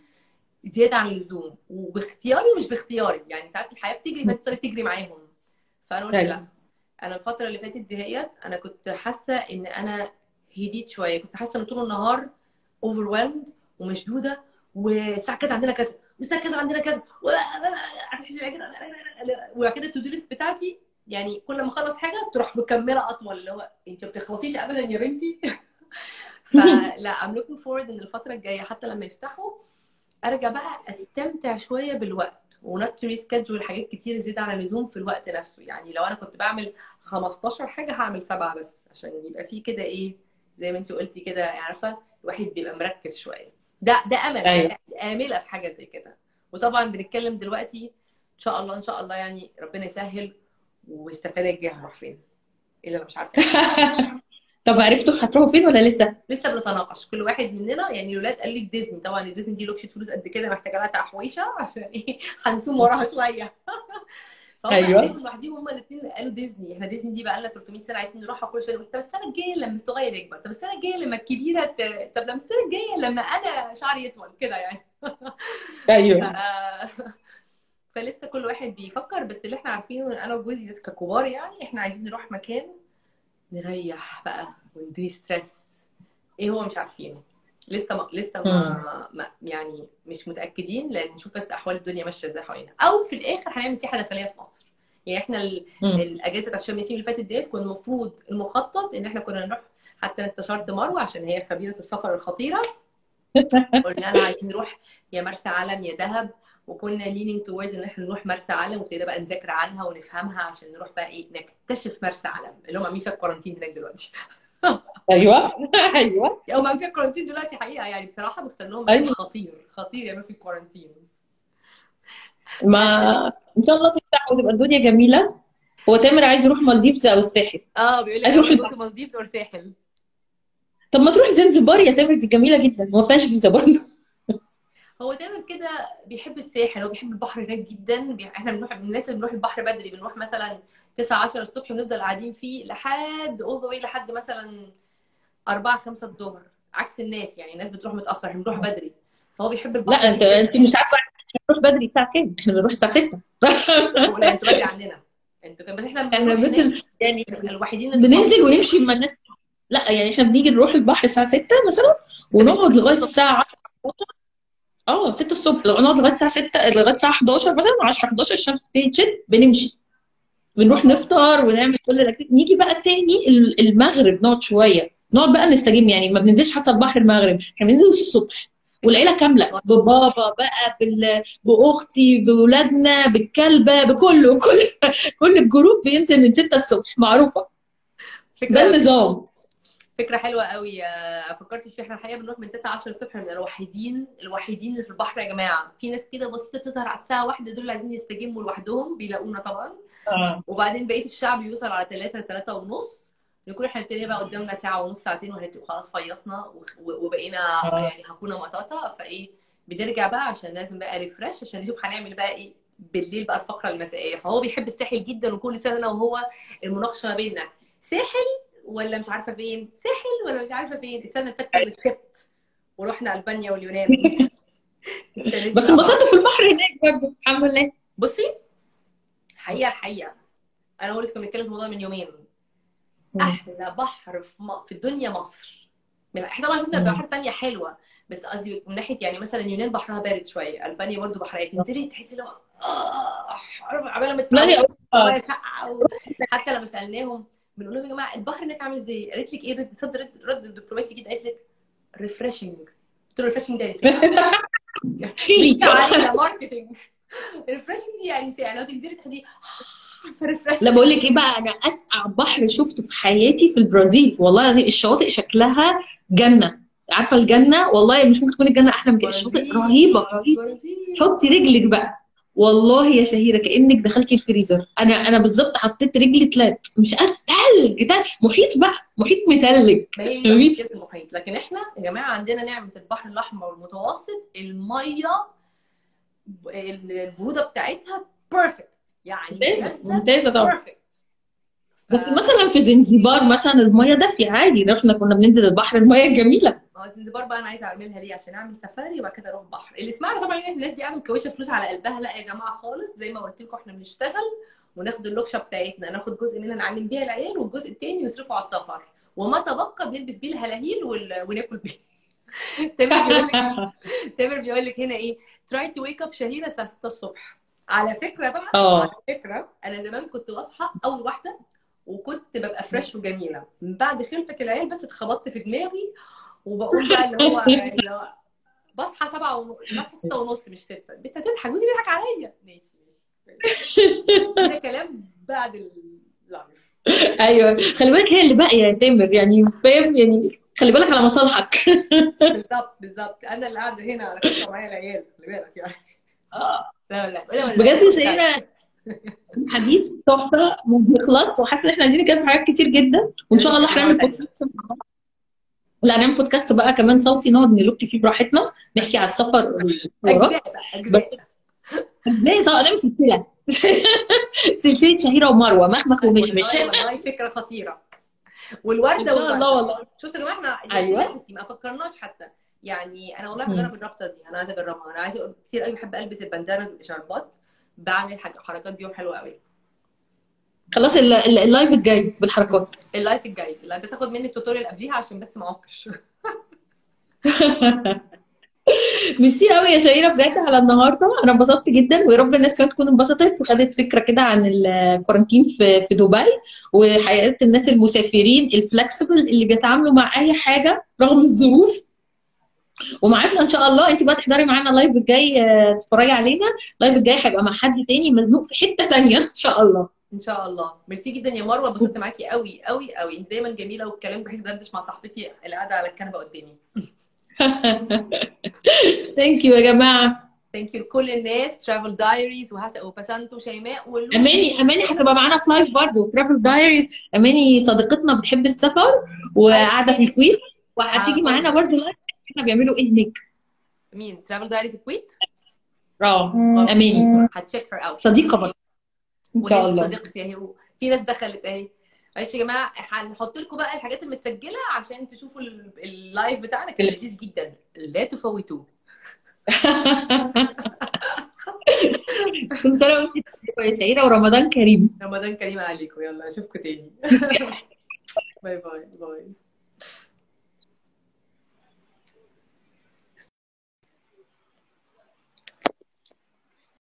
زيادة عن اللزوم. وباختياري ومش باختياري يعني ساعات الحياة بتجري فأنت تجري معاهم. فأنا قلت لا. أنا الفترة اللي فاتت هديت أنا كنت حاسة إن أنا هديت شوية. كنت حاسة إن طول النهار overwhelmed ومشدودة والساعة كذا عندنا كذا. والساعة كذا عندنا كذا. وبعد كده؟ ال to-do list بتاعتي يعني كل ما أخلص حاجة تروح مكملة أطول اللي هو أنت ما بتخلصيش ابدا يا بنتي. (laughs) فلا I'm looking forward إن الفترة الجاية حتى لما يفتحوا أرجع بقى أستمتع شوية بالوقت. و not reschedule حاجات كتير زيادة عن اللزوم في الوقت نفسه. يعني لو أنا كنت بعمل 15 حاجة هعمل سبعة بس عشان يبقى في كده إيه زي ما أنت قلتي كده عارفة؟ الواحد بيبقى مركز شوية. ده ده أمل أيوة. آملة في حاجة زي كده. وطبعا بنتكلم دلوقتي إن شاء الله إن شاء الله يعني ربنا يسهل والاستفاده الجايه هنروح فين؟ الا أنا مش عارفة؟ (laughs) طب عرفتوا هتروحوا فين ولا لسه؟ لسه بنتناقش. كل واحد مننا يعني الولاد قال لي ديزني. طبعا ديزني دي لوكشة فلوس قد كده محتاجة لها تحويشة عشان إيه؟ (laughs) هنسوم وراها شوية. (laughs) فهم أيوة. أيوة. لوحديهم هما الاثنين قالوا ديزني. إحنا ديزني دي بقى لنا 300 سنة عايزين نروحها كل شوية. طب السنة الجاية لما الصغير يكبر؟ طب السنة الجاية لما الكبيرة ت... طب لما السنة الجاية لما أنا شعري يطول كده يعني. أيوه. (laughs) آه، فلسه كل واحد بيفكر بس اللي إحنا عارفينه أنا وجوزي بس ككبار يعني إحنا عايزين نروح مكان نريح بقى وندي ستريس إيه هو مش عارفينه؟ لسه ما لسه. ما, ما يعني مش متأكدين لأن نشوف بس أحوال الدنيا ماشية إزاي حوالينا. أو في الآخر هنعمل سياحة داخلية في مصر. يعني إحنا. الأجازة بتاعت شم النسيم اللي فاتت ديت كنا المفروض المخطط إن إحنا كنا نروح حتى أنا استشرت مروة عشان هي خبيرة السفر الخطيرة. (laughs) قلنا لها عايزين نروح يا مرسى علم يا دهب. وكنا leaning towards إن إحنا نروح مرسى علم وابتدينا بقى نذاكر عنها ونفهمها عشان نروح بقى إيه نكتشف مرسى علم اللي هم عاملين فيها الكورنتين هناك دلوقتي. أيوه. (laughs) أيوه. هم عاملين فيها الكورنتين دلوقتي حقيقة يعني بصراحة مختار لهم أيوه. خطير. خطير يعملوا فيه الكورنتين ما إن شاء الله تفتح وتبقى الدنيا جميلة. هو تامر عايز يروح مالديفز أو الساحل؟ آه بيقول لك عايز يروح مالديفز or ساحل طب ما تروح زنزبار يا تامر دي جميلة جدا. ما فيهاش فيزا برضه. هو تامر كده بيحب الساحل هو بيحب البحر هناك جدا. بي... إحنا بنروح من الناس اللي بنروح البحر بدري بنروح مثلا 9 10 الصبح ونفضل قاعدين فيه لحد اول لحد مثلا 4 5 الظهر عكس الناس يعني الناس بتروح متأخر إحنا بنروح بدري. فهو بيحب لا البحر انت جدا انت مش عارفة بنروح بدري الساعة كام؟ إحنا بنروح الساعة 6 لا أنتوا بدري عننا. أنتوا كان بس إحنا إحنا بننزل يعني الوحيدين بننزل ونمشي مع الناس. لا يعني إحنا بنيجي نروح البحر الساعة 6 مثلا ونقعد لغاية الساعة 10 آه 6 الصبح لو نقعد لغاية الساعة 6 لغاية الساعة 11 مثلا 10 11 الشمس بتشد بنمشي. بنروح نفطر ونعمل كل الاكتيفيتي نيجي بقى تاني ال- المغرب نقعد شوية. نقعد بقى نستجم يعني ما بننزلش حتى البحر المغرب. إحنا بننزل الصبح. والعيلة كاملة. (laughs) ببابا بقى بال... بأختي باولادنا بالكلبة بكله كل كل الجروب بينزل من 6 الصبح. معروفة. ده النظام. فكرة حلوة قوي. آه، فكرتش فيها إحنا الحقيقة بنروح من 9 10 الصبح من الوحيدين الوحيدين اللي في البحر يا جماعة. في ناس كده بسيطة بتظهر على الساعة واحدة دول اللي عايزين يستجموا لوحدهم بيلاقونا طبعا. آه. وبعدين بقية الشعب يوصل على 3 3 ونص. نكون إحنا ابتدينا بقى قدامنا ساعة ونص ساعتين وهنبقى خلاص فيصنا وبقينا آه. يعني هكونا مطاطا فإيه بنرجع بقى عشان لازم بقى ريفرش عشان نشوف هنعمل بقى إيه بالليل بقى الفقرة المسائية. فهو بيحب الساحل جدا وكل سنة أنا وهو المناقشة ما بيننا. ساحل ولا مش عارفة فين ساحل ولا مش عارفة فين؟ السنة اللي فاتت كنا كسبت ورحنا ألبانيا واليونان. (laughs) بس انبسطت في البحر هناك برضه الحمد لله. بصي حقيقة الحقيقة أنا ولسه كنا بنتكلم في الموضوع من يومين. أحلى بحر في, م... في الدنيا مصر. من إحنا طبعا شفنا. بحر تانية حلوة بس قصدي من ناحية يعني مثلا اليونان بحرها بارد شوية ألبانيا برضو بحرها تنزلي تحسي اللي هو آه عبال ما آه. و- حتى لما سألناهم بنقول لهم يا جماعة البحر هناك عامل إزاي؟ قالت لك إيه؟ رد صد رد, رد دبلوماسي جدا قالت لك refreshing قلت له refreshing ده عليه marketing refreshing دي يعني ساقعة. لو تنزلي تاخدي (laughs) لا بقول لك إيه بقى؟ أنا أسقع بحر شفته في حياتي في البرازيل. والله العظيم الشواطئ شكلها جنة. عارفة الجنة؟ والله مش ممكن تكون الجنة أحلى من كده. الشواطئ رهيبة رهيبة. حطي رجلك بقى. والله يا شهيرة كأنك دخلتي الفريزر. أنا أنا بالظبط حطيت رجلي تلات مش تلج ده محيط بقى محيط متلج. المحيط لكن إحنا يا جماعة عندنا نعمة البحر الأحمر والمتوسط المية البرودة بتاعتها perfect يعني ممتازة ممتازة طبعا. perfect بس مثلا في زنزبار مثلا المية دافية عادي إحنا كنا بننزل البحر المية جميلة. ما هو زنزبار بقى أنا عايزة أعملها ليه؟ عشان أعمل سفاري وبعد كده أروح بحر. اللي سمعنا طبعا إن الناس دي قاعدة مكوشة فلوس على قلبها. لا يا جماعة خالص زي ما قلت لكم إحنا بنشتغل وناخد اللوكشة بتاعتنا. ناخد جزء منها نعلم بيها العيال والجزء التاني نصرفه على السفر. وما تبقى بنلبس بيه الهلاهيل وال... وناكل بيه. (laughs) تامر بيقول لك (laughs) تامر بيقول لك هنا إيه؟ try to wake up شهيرة الساعة 6 الصبح. على فكرة بقى آه. على فكرة أنا زمان كنت بصحى أول واحدة وكنت ببقى fresh وجميلة. من بعد خلفة العيال بس اتخبطت في دماغي وبقوم بقى اللي هو (laughs) اللي هو بصحى سبعة ونص بصحى ستة ونص مش ستة. انت تضحك جوزي بيضحك عليا؟ ماشي ماشي. ده كلام بعد ال live أيوه. خلي بالك هي اللي باقية يا تامر يعني فاهم؟ يعني خلي بالك على مصالحك. بالظبط بالظبط. أنا اللي قاعدة هنا على فكره معايا العيال خلي بالك يعني. آه. لا لا بجد شهيره حديث تحفة ما بيخلص وحاسة إن إحنا عايزين نتكلم في حاجات كتير جدا وإن شاء الله هنعمل (laughs) بودكاست لا هنعمل بودكاست بقى كمان صوتي نقعد نلوك فيه براحتنا نحكي على السفر والحوارات. إزاي طبعا نعمل سلسلة. (laughs) سلسلة شهيرة ومروة مخمخ ومشمش والله والله فكرة خطيرة. إن والوردة. شاء الله والله. شفتوا يا جماعة إحنا أيوة. ما فكرناش حتى. يعني أنا والله مم. هجرب الرابطه دي أنا عايزة أجربها. أنا عايزه كتير قوي بحب ألبس البندانه والاشاربات بعمل حاجة حركات بيهم حلوة قوي. خلاص ال- ال- ال live الجاي بالحركات. ال live الجاي. ال live بس آخد منك tutorial قبليها عشان بس ما أعكش. (laughs) ميرسي قوي يا شهيرة بجد على النهارده. أنا انبسطت جدا ويا رب الناس كمان تكون انبسطت وخدت فكرة كده عن ال quarantine في في دبي. وحياه الناس المسافرين ال flexible اللي بيتعاملوا مع أي حاجة رغم الظروف. ومعاكم إن شاء الله. انت بقى تحضري معانا ال live الجاي آه، تتفرجي علينا. ال live الجاي هيبقى مع حد تاني مزنوق في حتة تانية إن شاء الله. إن شاء الله. ميرسي جدا يا مروة اتبسطت معاكي قوي قوي قوي انت دايما جميلة والكلام بحس بدردش مع صاحبتي اللي قاعدة على الكنبة قدامي. (laughs) thank you يا جماعة. thank you لكل الناس. Travel Diaries وهسا وبسنت وشيماء ولولو أماني أماني هتبقى معانا في live برضه. Travel Diaries أماني صديقتنا بتحب السفر وقاعدة في الكويت. وهتيجي. معانا برضه live إحنا بيعملوا إيه هناك؟ مين؟ Travel Diary في الكويت؟ آه أماني. ه check her out صديقة برضه. إن شاء الله. صديقتي أهي. في ناس دخلت أهي. معلش يا جماعة هنحط لكم بقى الحاجات المتسجلة عشان تشوفوا ال- ال live بتاعنا. كان لذيذ جدا. لا تفوتوه. كل سنه وانت طيبه يا شهيره ورمضان كريم. رمضان كريم عليكم. يلا أشوفكم تاني. (laughs) باي باي باي.